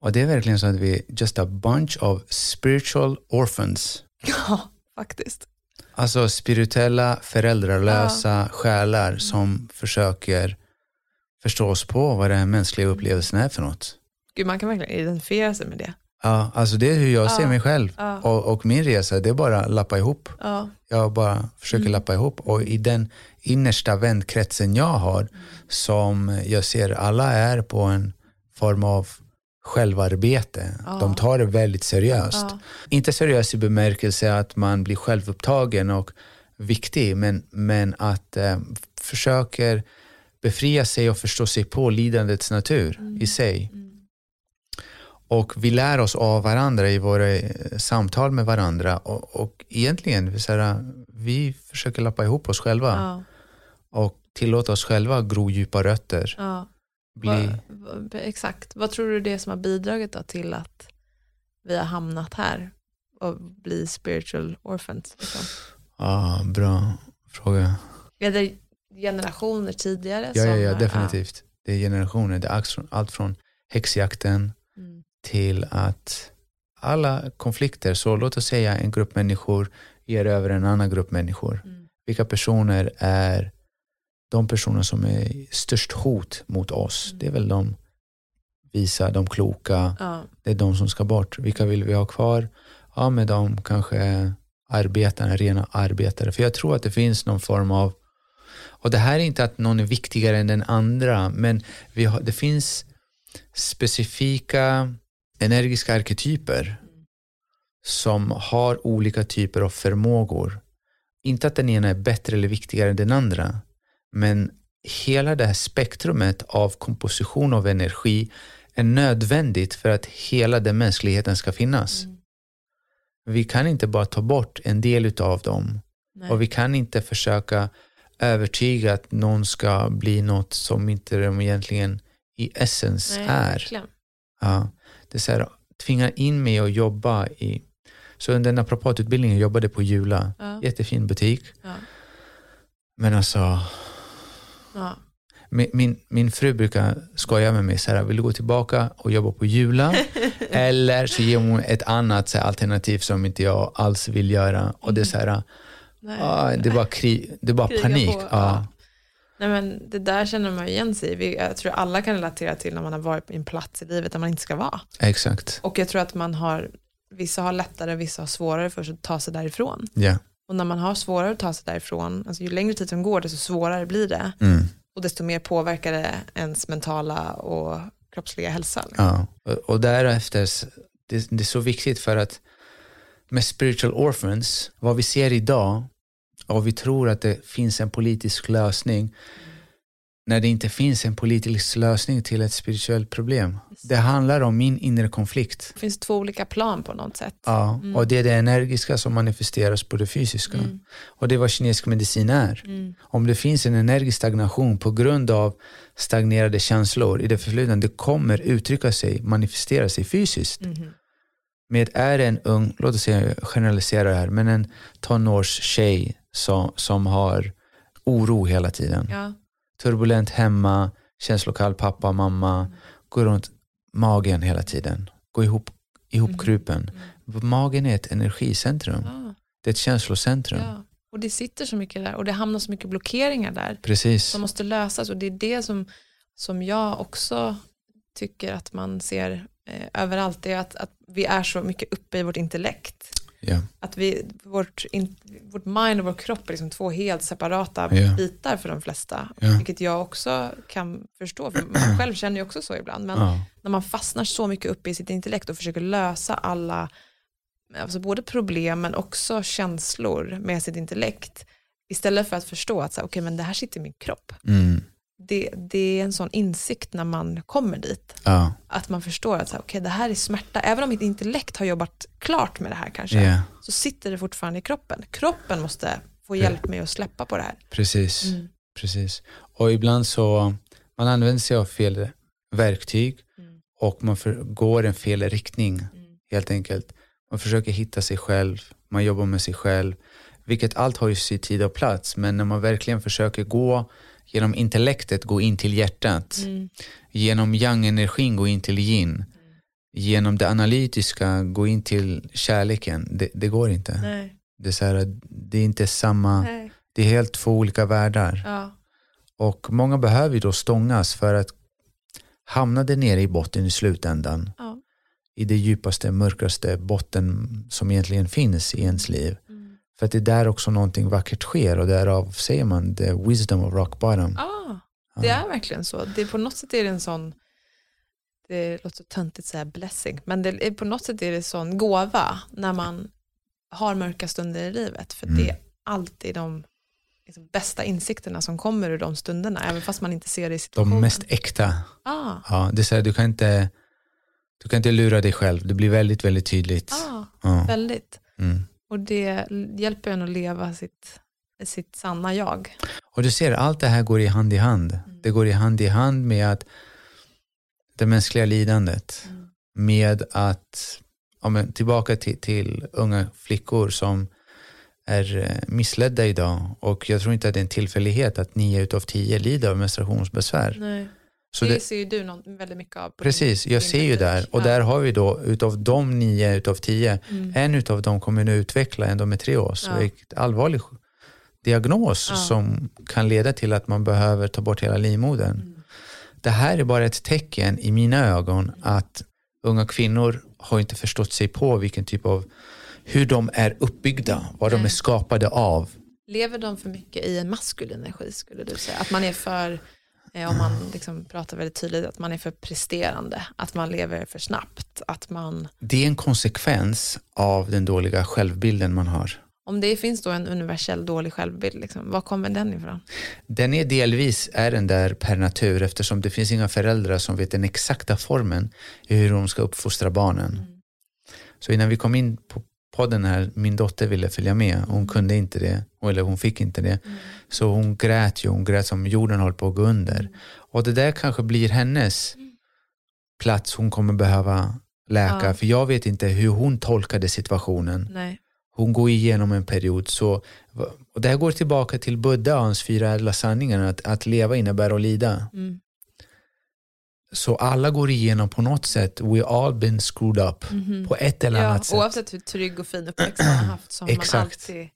Och det är verkligen så att vi är just a bunch of spiritual orphans. *laughs*
Ja, faktiskt.
Alltså spirituella, föräldralösa själar som försöker förstå oss på vad den mänskliga upplevelsen är för något.
Gud, man kan verkligen identifiera sig med det.
Ja, alltså det är hur jag ser
Ja.
mig själv.
Ja.
Och, och min resa, det är bara att lappa ihop.
Ja,
Jag bara försöker
Mm.
lappa ihop och i den innersta vänkretsen jag har som jag ser alla är på en form av självarbete.
Ja.
De tar det väldigt seriöst. Inte seriöst i bemärkelse att man blir självupptagen och viktig men, men att eh, försöker befria sig och förstå sig på lidandets natur
Mm.
i sig. Och vi lär oss av varandra i våra eh, samtal med varandra och, och egentligen så här, vi försöker lappa ihop oss själva
ja,
och tillåta oss själva gro djupa rötter.
ja.
Bli,
Vad- exakt. Vad tror du det är som har bidragit till att vi har hamnat här och bli spiritual orphans? Liksom?
Ah, bra fråga.
Är det generationer tidigare?
Ja, ja, ja definitivt. Det är generationer. Det är allt från, häxjakten. Till att alla konflikter, så låt oss säga en grupp människor ger över en annan grupp människor.
Mm.
Vilka personer är de personer som är störst hot mot oss?
Mm.
Det är väl de visa, de kloka,
Ja.
det är de som ska bort. Vilka vill vi ha kvar? Ja, med de kanske arbetarna, rena arbetare. För jag tror att det finns någon form av, och det här är inte att någon är viktigare än den andra, men vi har, det finns specifika energiska arketyper som har olika typer av förmågor. Inte att den ena är bättre eller viktigare än den andra, men hela det här spektrumet av komposition av energi är nödvändigt för att hela den mänskligheten ska finnas.
Mm.
Vi kan inte bara ta bort en del av dem
Nej.
och vi kan inte försöka övertyga att någon ska bli något som inte de egentligen i essens
Nej,
är.
verkligen.
Ja, det så här, tvingar in mig att jobba i så under naprapatutbildningen jobbade jag på Jula,
Ja.
jättefin butik.
Ja.
Men alltså,
Ja.
min, min, min fru brukar skoja med mig, så här, vill du gå tillbaka och jobba på Jula? *laughs* Eller så ger hon ett annat så här, alternativ som inte jag alls vill göra. Och det är så här,
Nej.
ah, det är bara, det är bara
Kriga
panik.
på,
ja.
Nej, men det där känner man igen sig i. Jag tror alla kan relatera till när man har varit på en plats i livet där man inte ska vara.
Exakt.
Och jag tror att man har, vissa har lättare, vissa har svårare för att ta sig därifrån.
Ja.
Och när man har svårare att ta sig därifrån, alltså ju längre tid som går desto svårare blir det.
Mm.
Och desto mer påverkar det ens mentala och kroppsliga hälsa. liksom.
Ja. Och, och därefter, det, det är så viktigt för att med spiritual orphans, vad vi ser idag och vi tror att det finns en politisk lösning när det inte finns en politisk lösning till ett spirituellt problem. Det handlar om min inre konflikt.
Det finns två olika plan på något sätt.
Ja, och det är det energiska som manifesteras på det fysiska.
Mm.
Och det är vad kinesisk medicin är.
Mm.
Om det finns en energisk stagnation på grund av stagnerade känslor i det förflutna, det kommer uttrycka sig, manifestera sig fysiskt.
Mhm.
Med är en ung, låt oss säga jag generaliserar här, men en tonårstjej som, som har oro hela tiden.
Ja.
Turbulent hemma, känslokall pappa, mamma, går runt magen hela tiden. Går ihop, ihopkrupen. Magen är ett energicentrum.
Ja.
Det är ett känslocentrum.
Ja. Och det sitter så mycket där och det hamnar så mycket blockeringar där
Precis.
som måste lösas och det är det som, som jag också tycker att man ser eh, överallt, det är att, att vi är så mycket uppe i vårt intellekt.
Ja.
Att vi, vårt, in, vårt mind och vår kropp är liksom två helt separata
Ja.
bitar för de flesta.
Ja.
Vilket jag också kan förstå, för man själv känner ju också så ibland. Men
Ja.
när man fastnar så mycket uppe i sitt intellekt och försöker lösa alla, alltså både problem men också känslor med sitt intellekt, istället för att förstå att så här, okay, men det här sitter i min kropp.
Mm.
Det, det är en sån insikt när man kommer dit,
Ja.
att man förstår att så här, okay, det här är smärta, även om mitt intellekt har jobbat klart med det här kanske,
Ja.
så sitter det fortfarande i kroppen. Kroppen måste få hjälp med att släppa på det här.
Precis.
Mm.
Precis. Och ibland så man använder sig av fel verktyg
Mm.
och man för, går en fel riktning
Mm.
helt enkelt. Man försöker hitta sig själv, man jobbar med sig själv, vilket allt har ju sin tid och plats, men när man verkligen försöker gå genom intellektet, gå in till hjärtat,
Mm.
genom yang-energin, gå in till yin, genom det analytiska, gå in till kärleken, det, det går inte.
Nej.
Det är, så här, det är inte samma,
Nej.
det är helt två olika världar.
Ja.
Och många behöver ju då stångas för att hamna där nere i botten i slutändan.
Ja.
I det djupaste, mörkaste botten som egentligen finns i ens liv. För att det är där också någonting vackert sker och därav säger man the wisdom of rock bottom.
Ah, det är verkligen så. Det är på något sätt är det en sån, det låter så töntigt att säga blessing, men det är, på något sätt är det en sån gåva när man har mörka stunder i livet. För
Mm.
det är alltid de liksom, bästa insikterna som kommer ur de stunderna, även fast man inte ser det i situationen.
De mest äkta.
Ah,
Ja, det är så här, du, kan inte, du kan inte lura dig själv. Det blir väldigt, väldigt tydligt.
ah,
Ja.
väldigt.
Mm.
Och det hjälper en att leva sitt, sitt sanna jag.
Och du ser, allt det här går i hand i hand.
Mm.
Det går i hand i hand med att det mänskliga lidandet.
Mm.
Med att, ja, men tillbaka till, till unga flickor som är eh, missledda idag och jag tror inte att det är en tillfällighet att nio utav tio lider av menstruationsbesvär.
Nej.
Så
det,
det,
ser ju du någon, väldigt mycket av.
precis,
din-
jag
din
ser ju där och
Ja.
där har vi då utav de nio utav tio,
Mm.
en utav dem kommer nu utveckla endometrios,
Ja.
allvarlig diagnos
Ja.
som kan leda till att man behöver ta bort hela livmodern.
Mm.
Det här är bara ett tecken i mina ögon att unga kvinnor har inte förstått sig på vilken typ av, hur de är uppbyggda, vad de
Nej.
är skapade av.
Lever de för mycket i en maskulin energi skulle du säga? Att man är för, om man liksom pratar väldigt tydligt, att man är för presterande, att man lever för snabbt, att man,
Det är en konsekvens av den dåliga självbilden man har.
om det finns då en universell dålig självbild, liksom, var kommer den ifrån?
Den är delvis är den där per natur eftersom det finns inga föräldrar som vet den exakta formen i hur de ska uppfostra barnen. Så innan vi kom in på podden här, min dotter ville följa med, hon kunde inte det, eller hon fick inte det. Så hon grät ju, hon grät som jorden höll på att gå under. Och det där kanske blir hennes plats hon kommer behöva läka,
Ja.
för jag vet inte hur hon tolkade situationen.
Nej.
Hon går igenom en period. Så, och det här går tillbaka till Buddha och hans fyra ädla sanningar, att, att leva innebär att lida.
Mm.
Så alla går igenom på något sätt, we all been screwed up på ett eller
Ja,
annat sätt.
oavsett hur trygg och fin uppväxt man har haft så har man
Exakt.
alltid,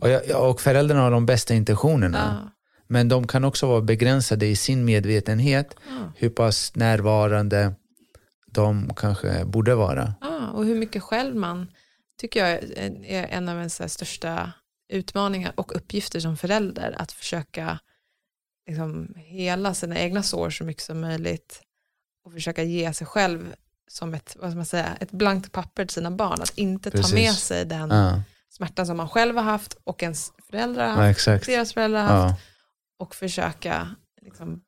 Och, jag, och föräldrarna har de bästa intentionerna.
ja,
Men de kan också vara begränsade i sin medvetenhet,
ja,
hur pass närvarande de kanske borde vara.
ja, och hur mycket själv man, tycker jag är en av ens största utmaningar och uppgifter som förälder, att försöka liksom hela sina egna sår så mycket som möjligt och försöka ge sig själv som ett, vad ska man säga, ett blankt papper till sina barn, att inte
Precis.
ta med sig den
Ja,
smärtan som man själv har haft och ens föräldrar har
ja
haft,
exakt.
deras föräldrar har haft
Ja,
och försöka liksom,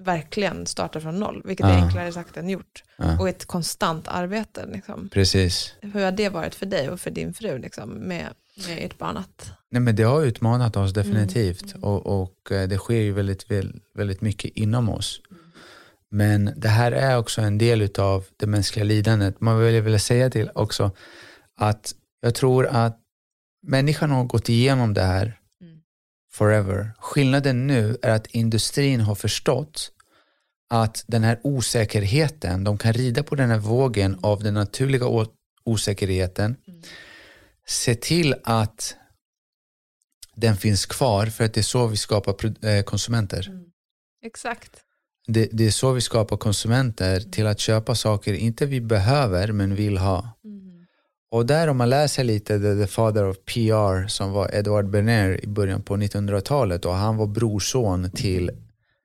verkligen starta från noll, vilket är
Ja.
enklare sagt än gjort.
ja,
Och ett konstant arbete. Liksom.
precis.
Hur har det varit för dig och för din fru liksom, med, med ert barn? Att,
Nej, men det har utmanat oss
Mm.
definitivt och, och eh, det sker ju väldigt, väl- väldigt mycket inom oss. Men det här är också en del av det mänskliga lidandet. Man vill vilja säga till också att jag tror att människan har gått igenom det här
Mm.
forever. Skillnaden nu är att industrin har förstått att den här osäkerheten, de kan rida på den här vågen av den naturliga osäkerheten, se till att den finns kvar för att det är så vi skapar eh, konsumenter.
exakt.
Det, det är så vi skapar konsumenter till att köpa saker inte vi behöver men vill ha. Och där om man läser lite The, the Father of PR som var Edward Bernays i början på 1900-talet och han var brorson till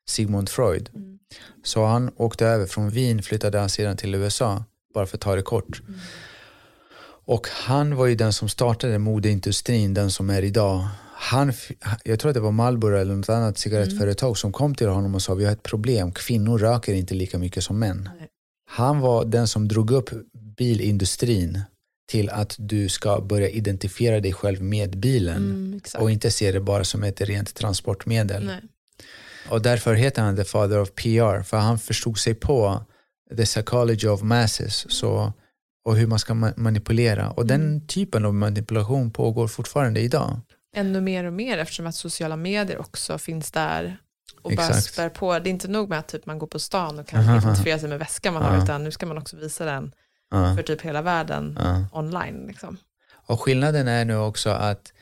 Sigmund Freud. Så han åkte över från Wien, flyttade han sedan till USA, bara för att ta det kort. Och han var ju den som startade modeindustrin, den som är idag. Han, jag tror att det var Marlboro eller något annat cigarettföretag som kom till honom och sa vi har ett problem, kvinnor röker inte lika mycket som män.
Nej.
Han var den som drog upp bilindustrin till att du ska börja identifiera dig själv med bilen
Mm,
och inte se det bara som ett rent transportmedel.
Nej.
Och därför heter han the father of PR, för han förstod sig på the psychology of masses så, och hur man ska ma- manipulera. Och
Mm.
den typen av manipulation pågår fortfarande idag.
Ännu mer och mer eftersom att sociala medier också finns där och bara
Exakt.
spär på. Det är inte nog med att typ man går på stan och kan identifiera sig med väskan man har,
Ja.
utan nu ska man också visa den
Ja,
för typ hela världen online. Liksom.
Och skillnaden är nu också att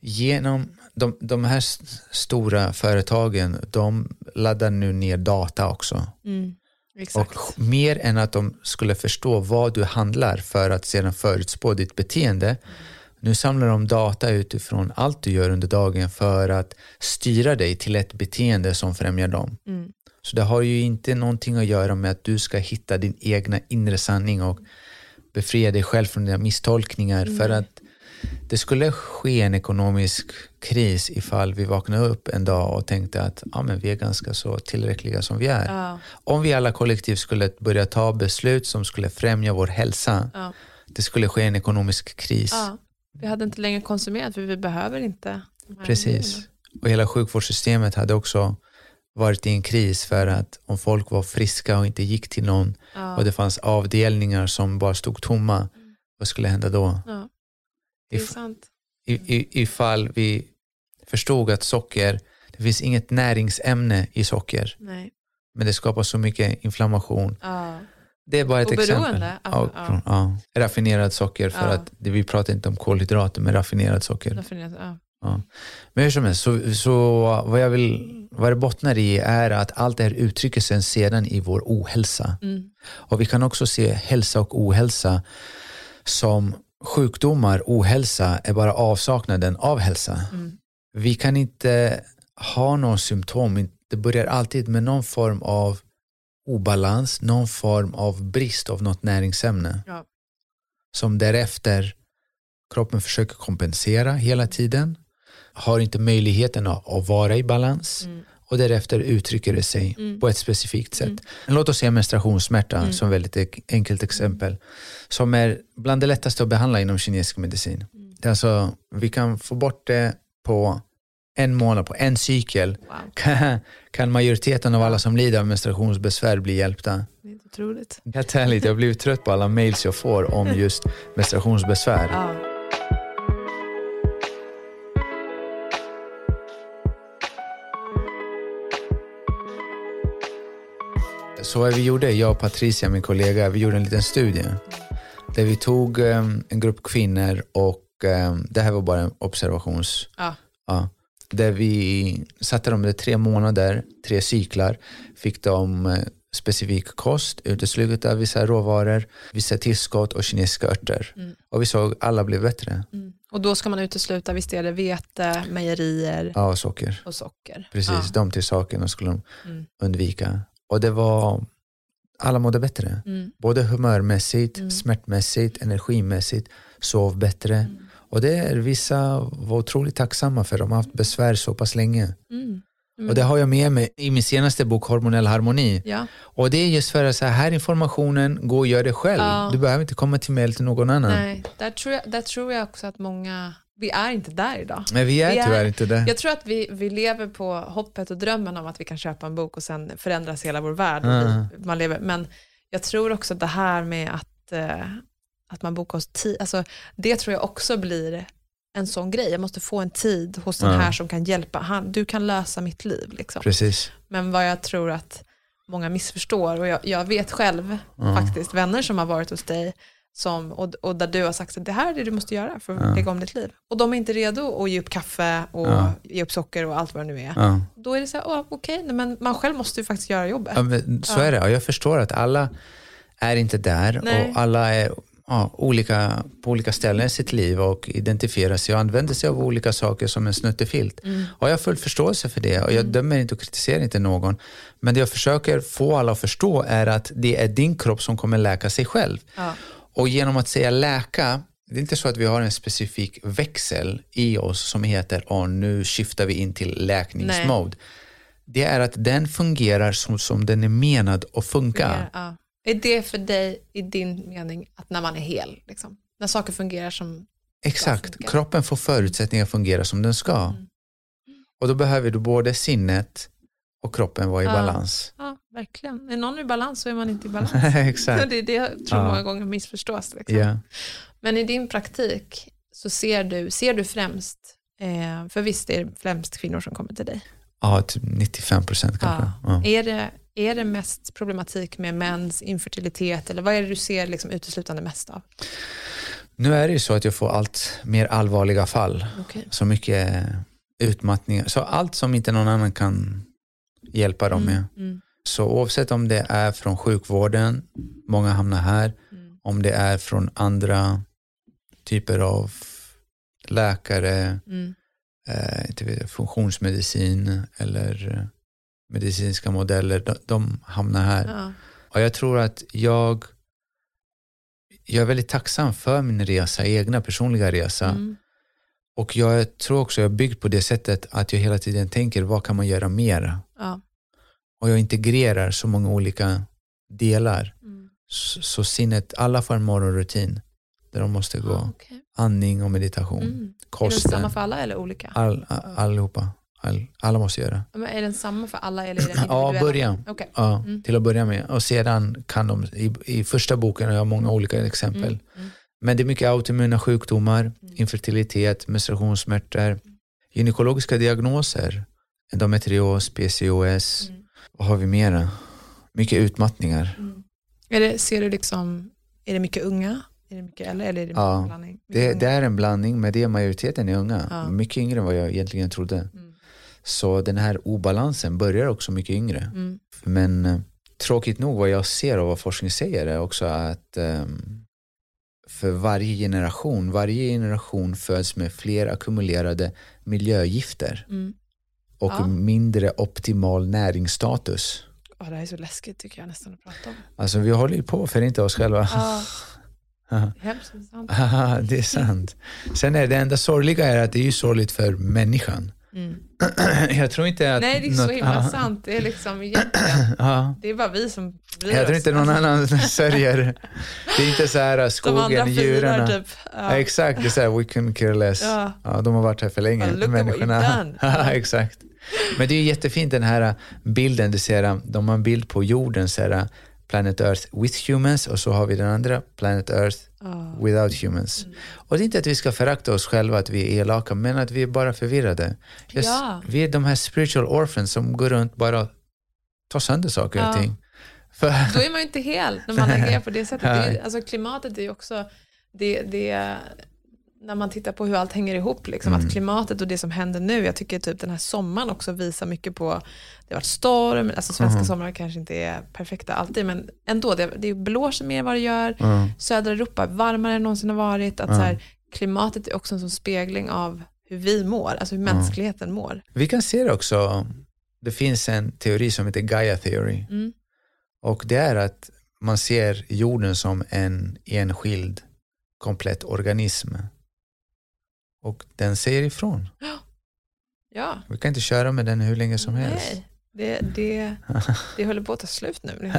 genom de, de här stora företagen, de laddar nu ner data också.
Exakt.
Och mer än att de skulle förstå vad du handlar för att sedan förutspå ditt beteende. Nu samlar de data utifrån allt du gör under dagen för att styra dig till ett beteende som främjar dem.
Mm.
Så det har ju inte någonting att göra med att du ska hitta din egna inre sanning och befria dig själv från dina misstolkningar. För att det skulle ske en ekonomisk kris ifall vi vaknade upp en dag och tänkte att ja, men vi är ganska så tillräckliga som vi är.
Ja,
Om vi alla kollektivt skulle börja ta beslut som skulle främja vår hälsa,
ja,
det skulle ske en ekonomisk kris.
ja. Vi hade inte längre konsumerat för vi behöver inte.
Precis. Och hela sjukvårdssystemet hade också varit i en kris för att om folk var friska och inte gick till någon
Ja,
och det fanns avdelningar som bara stod tomma, vad skulle hända då?
ja. Det är
If,
sant.
I, i, ifall vi förstod att socker, det finns inget näringsämne i socker,
Nej.
men det skapar så mycket inflammation.
Ja.
Det är bara ett exempel.
beroende.
Ja,
Ja, ja.
Raffinerad socker, för
Ja.
att vi pratar inte om kolhydrater, men raffinerad socker.
Raffinerat, ja.
Ja. Men hur som helst, så, så vad jag vill, vad det bottnar i är att allt det här uttrycker sig sedan i vår ohälsa.
Mm.
Och vi kan också se hälsa och ohälsa som sjukdomar, ohälsa är bara avsaknaden av hälsa.
Mm.
Vi kan inte ha någon symptom, det börjar alltid med någon form av obalans, någon form av brist av något näringsämne.
Ja.
Som därefter kroppen försöker kompensera hela tiden, har inte möjligheten att, vara i balans
Mm.
och därefter uttrycker det sig
Mm.
på ett specifikt sätt.
Mm.
Låt oss se menstruationssmärta
Mm.
som väldigt enkelt exempel. Som är bland det lättaste att behandla inom kinesisk medicin.
Mm.
Alltså, vi kan få bort det på en månad, på en cykel.
Wow,
Kan, kan majoriteten av alla som lider av menstruationsbesvär bli hjälpta?
det är otroligt.
Helt ärligt, jag har blivit trött på alla mails jag får om just menstruationsbesvär.
Ja.
Så vad vi gjorde, jag och Patricia, min kollega, vi gjorde en liten studie. Där vi tog em, en grupp kvinnor och em, det här var bara en observations...
Ja.
Ja, där vi satte dem i tre månader, tre cyklar, fick de eh, specifik kost, uteslutade vissa råvaror, vissa tillskott och kinesiska örter.
Mm.
Och vi såg alla blev bättre.
Mm. Och då ska man utesluta, visst är det vete, mejerier
Ja, och socker.
och socker.
Precis,
Ja.
de till sakerna skulle de
Mm.
undvika. Och det var, alla mådde bättre.
Mm.
Både humörmässigt,
Mm.
smärtmässigt, energimässigt, sov bättre.
Mm.
Och det är vissa var otroligt tacksamma för de har haft besvär så pass länge.
Mm.
Och det har jag med mig i min senaste bok Hormonell harmoni.
Ja.
Och det är just för att så här, informationen, gå och gör det själv.
Ja.
Du behöver inte komma till mig eller till någon annan.
Nej, där tror, jag, där tror jag också att många, vi är inte där idag.
Men vi är
Vi är-
tyvärr inte det.
Jag tror att vi, vi lever på hoppet och drömmen om att vi kan köpa en bok och sen förändras hela vår värld.
Mm.
man lever. Men jag tror också att det här med att, eh, att man bokar hos tid, alltså, det tror jag också blir en sån grej. Jag måste få en tid hos den här som kan hjälpa. Han, du kan lösa mitt liv. Liksom.
Precis.
Men vad jag tror att många missförstår, och jag, jag vet själv faktiskt vänner som har varit hos dig som, och, och där du har sagt att det här är det du måste göra för att
Ja.
lägga om ditt liv. Och de är inte redo att ge upp kaffe och
Ja.
ge upp socker och allt vad det nu är.
Ja.
Då är det så här, okej, nej, men man själv måste ju faktiskt göra jobbet.
Ja, men så är det. Och jag förstår att alla är inte där
Nej.
och alla är ja, olika, på olika ställen i sitt liv och identifierar sig och använder sig av olika saker som en snuttefilt.
Mm.
Och jag har full förståelse för det och jag dömer inte och kritiserar inte någon. Men det jag försöker få alla att förstå är att det är din kropp som kommer läka sig själv.
Ja.
Och genom att säga läka, det är inte så att vi har en specifik växel i oss som heter oh, nu skiftar vi in till läkningsmode. Det är att den fungerar som, som den är menad att funka.
Ja. Är det för dig, i din mening, att när man är hel, liksom? när saker fungerar som...
Exakt, kroppen får förutsättningar att fungera som den ska.
Mm.
Och då behöver du både sinnet och kroppen vara i
Ja.
balans.
Ja, verkligen. Är någon i balans så är man inte i *laughs* balans.
Exakt.
det är det jag tror
Ja.
många gånger missförstås. Liksom.
Ja.
Men i din praktik så ser du, ser du främst, eh, för visst är det främst kvinnor som kommer till dig.
ja, typ 95 procent kanske. Ja.
Är, det, är det mest problematik med mäns infertilitet eller vad är det du ser liksom uteslutande mest av?
Nu är det ju så att jag får allt mer allvarliga fall.
Okay.
Så mycket utmattningar. Så allt som inte någon annan kan hjälpa dem med.
Mm,
Så oavsett om det är från sjukvården, många hamnar här,
mm,
om det är från andra typer av läkare,
mm,
eh, inte vet, jag, funktionsmedicin eller eh, medicinska modeller, de, de hamnar här.
ja,
Och jag tror att jag, jag är väldigt tacksam för min resa, egna personliga resa.
mm,
Och jag tror också jag är byggd på det sättet att jag hela tiden tänker, vad kan man göra mer?
ja,
Och jag integrerar så många olika delar.
mm.
Så, så sinnet, alla får en morgonrutin där de måste gå.
Ja, okej.
Andning och meditation,
Mm. Är den
kosten,
samma för alla eller olika?
all, all, allihopa. All, alla måste göra.
Men är den samma för alla eller är den *clears throat*
Ja, början.
Okej.
Ja,
Mm.
till att börja med. Och sedan kan de, i, i första boken har jag många olika exempel.
Mm.
Men det är mycket autoimmuna sjukdomar, infertilitet, menstruationssmärtor, gynekologiska diagnoser, endometrios, PCOS.
Mm.
Vad har vi mera? Mycket utmattningar.
Är det, ser du liksom, är det mycket unga? Är det mycket äldre eller är det
Ja,
blandning?
Det, det är en blandning, men det är majoriteten är unga.
Ja.
Mycket yngre än vad jag egentligen trodde.
Mm.
Så den här obalansen börjar också mycket yngre.
Mm.
Men eh, tråkigt nog vad jag ser och vad forskning säger är också att ehm, för varje generation, varje generation föds med fler ackumulerade miljögifter
Mm.
och
Ja.
mindre optimal näringsstatus.
Åh, det här är så läskigt tycker jag nästan att prata om.
Alltså vi håller ju på att förinta oss själva.
Ja, *laughs* hemskt *laughs*
det är sant. Sen är det enda sorgliga är att det är ju sorgligt för människan.
Mm. *clears throat*
Jag tror inte att...
Nej, det är så
något-
himla
Ja,
sant. Det är liksom *clears throat* egentligen,
ja.
det är bara vi som bryr
Jag tror inte någon annan *laughs* *laughs* sörjer. Det är inte så här
De andra
skogen,
firar
djuren.
typ.
Ja.
Ja.
Exakt, det är så här, we can care less.
Ja.
Ja, de har varit här för länge,
what
människorna. *laughs* Ja, exakt. Men det är jättefint den här bilden, du ser, de har en bild på jorden, så här, Planet Earth with humans och så har vi den andra, Planet Earth
Ja.
without humans.
Mm.
Och det är inte att vi ska förakta oss själva, att vi är elaka, men att vi är bara förvirrade. Just,
Ja.
Vi är de här spiritual orphans som går runt bara och tar sönder saker och
Ja.
ting. För,
Då är man ju inte hel när man *laughs* agerar på det sättet. Det är, alltså klimatet är ju också, det, det, när man tittar på hur allt hänger ihop, liksom,
Mm.
att klimatet och det som händer nu, jag tycker typ den här sommaren också visar mycket på, det har varit storm, alltså svenska
Mhm.
somrar kanske inte är perfekta alltid, men ändå, det, det blåser mer än vad det gör,
Ja.
södra Europa är varmare än någonsin har varit, att
Ja.
så här, klimatet är också en sån spegling av hur vi mår, alltså hur mänskligheten mår.
Vi kan se det också, det finns en teori som heter Gaia theory.
Mm.
Och det är att man ser jorden som en enskild komplett organism. Och den säger ifrån. *gasps*
Ja,
Vi kan inte köra med den hur länge som helst.
nej, det, det, *laughs* det håller på att ta slut nu.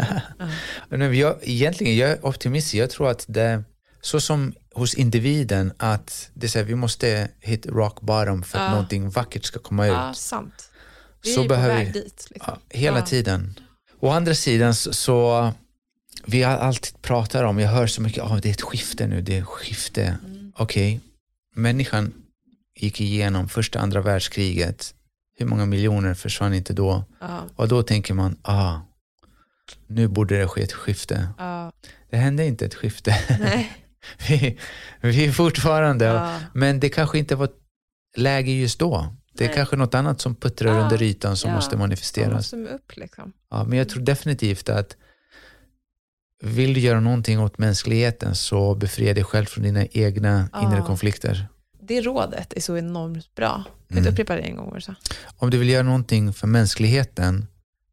*laughs* Ja.
Jag, egentligen, jag är optimist. Jag tror att det så som hos individen att det är här, vi måste hit rock bottom för att
Ja.
någonting vackert ska komma ut.
Ja, sant. Vi är
Så
ju
behöver
på väg
vi-
dit. Liksom.
Ja, hela
Ja.
tiden. Å andra sidan så, så vi har alltid pratar om, jag hör så mycket, oh, det är ett skifte nu, det är ett skifte.
Mm.
Okej, människan gick igenom första andra världskriget. Hur många miljoner försvann inte då?
Ja,
Och då tänker man, ah, nu borde det ske ett skifte.
ja,
Det hände inte ett skifte. *laughs* vi, vi är fortfarande,
ja,
men det kanske inte var läge just då. Det är
Nej.
kanske något annat som puttrar
Ja,
under ytan som måste
man
manifesteras.
måste med upp liksom.
Ja, men jag tror definitivt att vill du göra någonting åt mänskligheten så befria dig själv från dina egna
Ja.
inre konflikter.
Det rådet är så enormt bra. Kan du
Mm.
inte upprepa det en gång? Orsa?
Om du vill göra någonting för mänskligheten,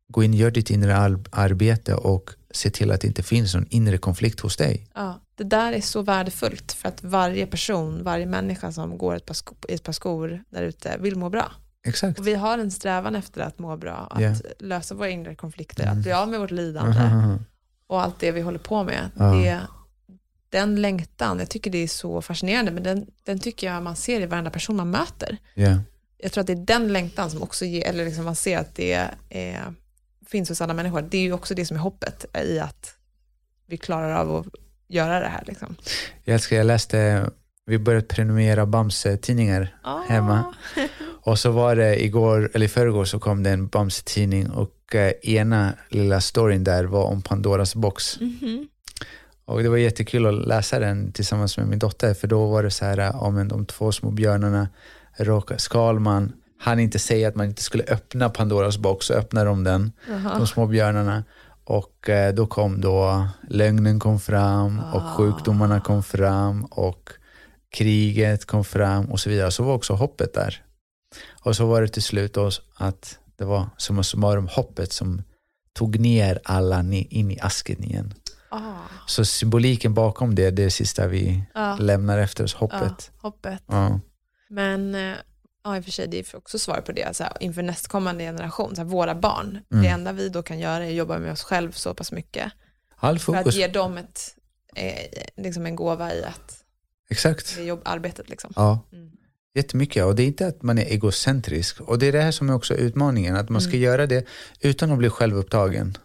gå in och gör ditt inre ar- arbete och se till att det inte finns någon inre konflikt hos dig.
Ja, det där är så värdefullt för att varje person, varje människa som går ett par sko- i ett par skor där ute vill må bra.
Exakt.
Och vi har en strävan efter att må bra, att
Ja.
lösa våra inre konflikter,
Mm.
att bli av med vårt lidande *laughs*
Mhm.
Och allt det vi håller på med.
Ja.
Det, den längtan, jag tycker det är så fascinerande, men den, den tycker jag man ser i varenda person man möter.
Ja.
Jag tror att det är den längtan som också ger, eller liksom man ser att det är, finns hos alla människor. Det är ju också det som är hoppet i att vi klarar av att göra det här. Liksom.
Jag älskar, jag läste, vi började prenumerera Bamse-tidningar Hemma. *laughs* och så var det igår, eller i förrgår så kom det en Bamse-tidning och eh, ena lilla storyn där var om Pandoras box.
Mhm.
Och det var jättekul att läsa den tillsammans med min dotter för då var det så här om en, de två små björnarna Skalman han inte säga att man inte skulle öppna Pandoras box så öppnar de den,
Jaha.
de små björnarna. Och eh, då kom då lögnen kom fram och
Ah.
sjukdomarna kom fram och kriget kom fram och så vidare. Så var också hoppet där. Och så var det till slut då att det var summa summarum hoppet som tog ner alla in i asken igen.
Ah.
Så symboliken bakom det, det är det sista vi
Ja.
lämnar efter oss, hoppet.
hoppet.
Ja.
Men eh, ja, i och för sig, det är också svar på det, så här, inför nästkommande generation, så här, våra barn.
Mm.
Det enda vi då kan göra är att jobba med oss själv så pass mycket.
All
För att
fokus,
ge dem ett, eh, liksom en gåva i att
exakt.
det är jobb, arbetet. Liksom.
Ja.
Mm.
Jättemycket och det är inte att man är egocentrisk och det är det här som är också utmaningen, att man ska
Mm.
göra det utan att bli självupptagen.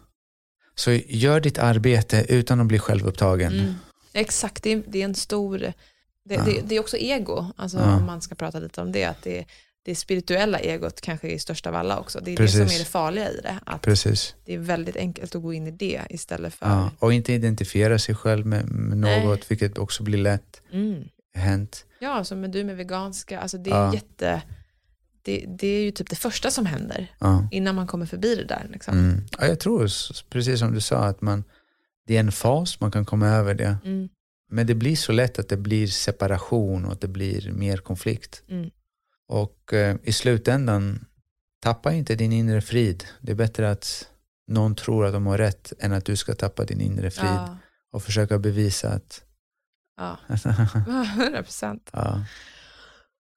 Så gör ditt arbete utan att bli självupptagen.
Mm. Exakt, det är, det är en stor, det,
Ja.
det, det är också ego, alltså
Ja.
om man ska prata lite om det, att det, det spirituella egot kanske är störst av alla också. Det är det
Precis.
som är det farliga i det, att
Precis.
det är väldigt enkelt att gå in i det istället för...
Ja. Och inte identifiera sig själv med, med
Nej.
något, vilket också blir lätt
Mm.
Hänt.
Ja, som med du med veganska, alltså det är
Ja.
jätte, det, det är ju typ det första som händer
Ja.
innan man kommer förbi det där. Liksom.
Mm. Ja, jag tror, precis som du sa, att man, det är en fas, man kan komma över det.
Mm.
Men det blir så lätt att det blir separation och att det blir mer konflikt.
Mm.
Och eh, i slutändan, tappa inte din inre frid. Det är bättre att någon tror att de har rätt än att du ska tappa din inre frid
Ja,
och försöka bevisa att...
ja. *laughs* 100 procent.
ja.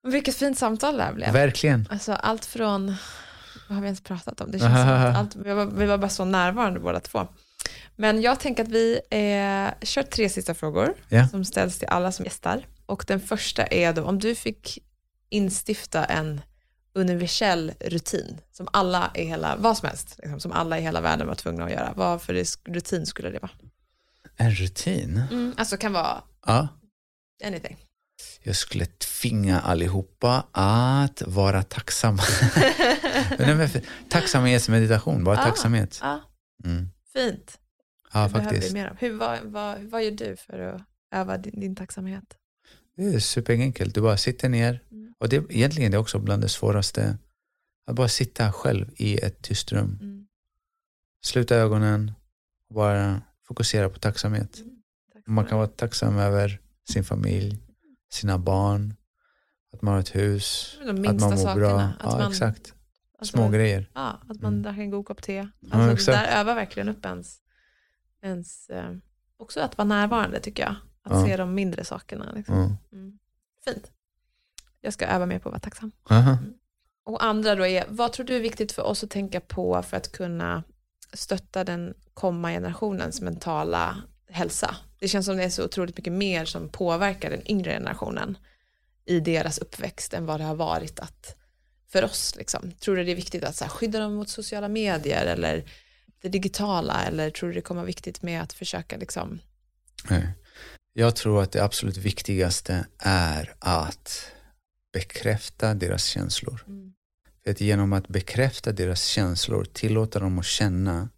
Vilket fint samtal det här blev.
Verkligen.
Alltså allt från, vad har vi ens pratat om? Det känns som att allt, vi, var, vi var bara så närvarande båda två. Men jag tänker att vi eh, kör tre sista frågor
Ja.
som ställs till alla som gästar. Och den första är då, om du fick instifta en universell rutin som alla i hela, vad som helst, liksom, som alla i hela världen var tvungna att göra. Vad för rutin skulle det vara?
En rutin?
Mm, alltså kan vara
Ja.
anything.
Jag skulle tvinga allihopa att vara tacksamma. *laughs* Tacksamhetsmeditation, bara
Ah.
tacksamhet.
Ja,
Mm.
fint.
Ja,
det
faktiskt.
mer. Hur, vad, vad, vad gör du för att öva din, din tacksamhet?
Det är superenkelt. Du bara sitter ner.
Mm.
Och det, egentligen är det också bland det svåraste. Att bara sitta själv i ett tyst rum.
Mm.
Sluta ögonen och bara fokusera på tacksamhet.
Tack
Man kan vara tacksam över sin familj, sina barn, att man har ett hus, att man mår
sakerna.
bra.
Att
ja,
man,
exakt.
alltså,
Små grejer.
Ja, att man
Mm.
drack en god kopp te.
Ja,
Alltså, det
exakt.
där övar verkligen upp ens, ens eh, också att vara närvarande tycker jag. Att
Ja.
se de mindre sakerna. Liksom.
Mm.
Mm. Fint. Jag ska öva mer på att vara tacksam.
Aha.
Och andra då är, vad tror du är viktigt för oss att tänka på för att kunna stötta den kommande generationens mentala hälsa? Det känns som det är så otroligt mycket mer som påverkar den yngre generationen i deras uppväxt än vad det har varit att för oss. Liksom. Tror du det är viktigt att så här, skydda dem mot sociala medier eller det digitala eller tror du det kommer vara viktigt med att försöka liksom,
Nej. Jag tror att det absolut viktigaste är att bekräfta deras känslor.
mm,
För att genom att bekräfta deras känslor, tillåta dem att känna,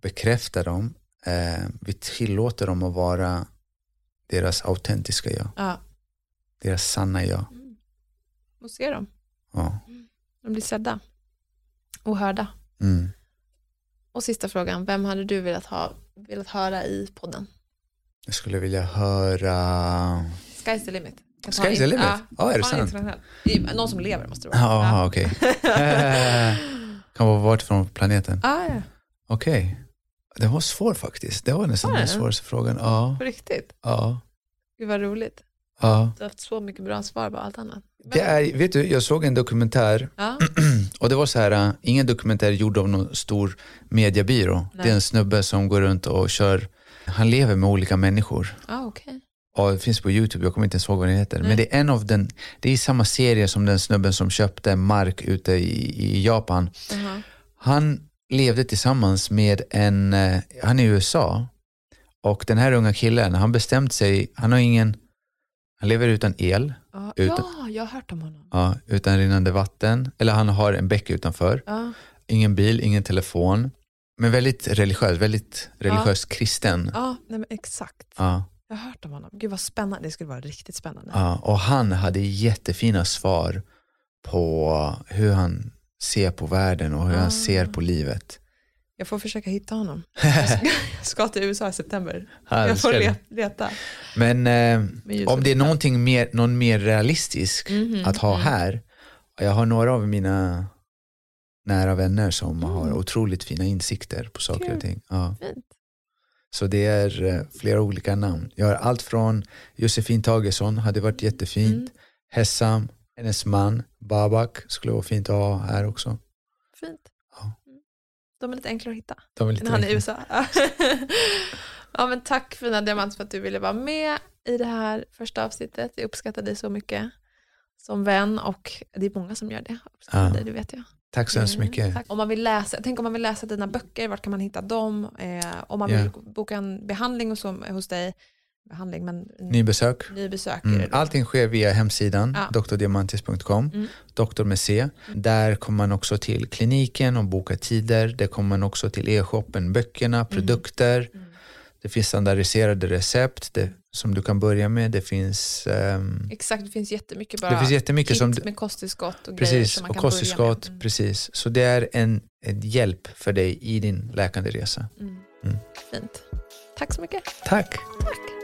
bekräfta dem, eh, vi tillåter dem att vara deras autentiska jag,
ja,
deras sanna jag.
mm, och se dem,
Ja.
de blir sedda och hörda.
Mm.
Och sista frågan, vem hade du velat, ha, velat höra i podden?
Jag skulle vilja höra...
Sky's the limit.
Sky's the limit? Ja, är det sant?
Någon som lever måste det vara.
Jaha, okej. Eh, *laughs* *laughs* Kan vara vart från planeten.
Ah, ja.
Okej. Det var svår faktiskt. Det var nästan
Var
den svåraste frågan. Ja,
På riktigt?
ja,
Gud vad roligt.
ja.
Du har haft så mycket bra svar på allt annat. Men-
Det är, vet du, jag såg en dokumentär
Ja, *clears throat*
och det var så här, äh, ingen dokumentär gjord av någon stor mediebyrå.
Nej.
Det är en snubbe som går runt och kör, han lever med olika människor.
ah, okej.
Och det finns på YouTube, jag kommer inte ens ihåg vad den heter.
Nej.
Men det är en av den, det är samma serie som den snubben som köpte mark ute i, i Japan.
Jaha.
Han levde tillsammans med en, eh, han är i USA och den här unga killen, han bestämt sig, han har ingen, han lever utan el,
Ja,
Utan-
ja, jag har hört om honom.
ja, utan rinnande vatten, eller han har en bäck utanför,
Ja,
ingen bil, ingen telefon, men väldigt religiös, väldigt religiös kristen.
ja nej, men exakt.
Ja,
Jag har hört om honom. Gud vad spännande. Det skulle vara riktigt spännande.
ja, och han hade jättefina svar på hur han ser på världen och hur
Ah.
han ser på livet.
Jag får försöka hitta honom. *laughs* Jag ska, jag ska till USA i september.
Ja,
jag får le- leta.
Men eh, om det är någonting mer, någon mer realistisk
Mhm,
att ha
mm.
här. Jag har några av mina nära vänner som har
Mm.
otroligt fina insikter på saker
Kul.
och ting. Ja.
Fint.
Så det är eh, flera olika namn. Jag har allt från Josefin Tagesson, hade varit jättefint.
Mm.
Hessam, hennes man, Babak skulle vara fint att ha här också.
Fint.
Ja.
Mm. De är lite enklare att hitta.
De är lite
han är i. USA. *laughs* ja, men tack fina Diamant för att du ville vara med i det här första avsnittet. Jag uppskattar dig så mycket som vän och det är många som gör det.
Ja.
dig, det vet jag.
Tack så hemskt
Mm,
mycket.
tack. Om man vill läsa, tänk om man vill läsa dina böcker, vart kan man hitta dem? Eh, om man vill boka en behandling och så hos dig, behandling, men
nybesök.
nybesök
mm. Allting sker via hemsidan, ja. drdiamantis.com, mm. doktor med C. Där kommer man också till kliniken och boka tider. Där kommer man också till e-shoppen, böckerna, mm. produkter. Mm. Det finns standardiserade recept det, som du kan börja med. Det finns... Um,
Exakt, det finns jättemycket bara
det finns jättemycket som,
med kosttillskott och
precis,
grejer som man
och
kan
kosttillskott.
Mm.
Precis, så det är en, en hjälp för dig i din läkande resa.
Mm. Fint. Tack så mycket.
Tack.
Tack.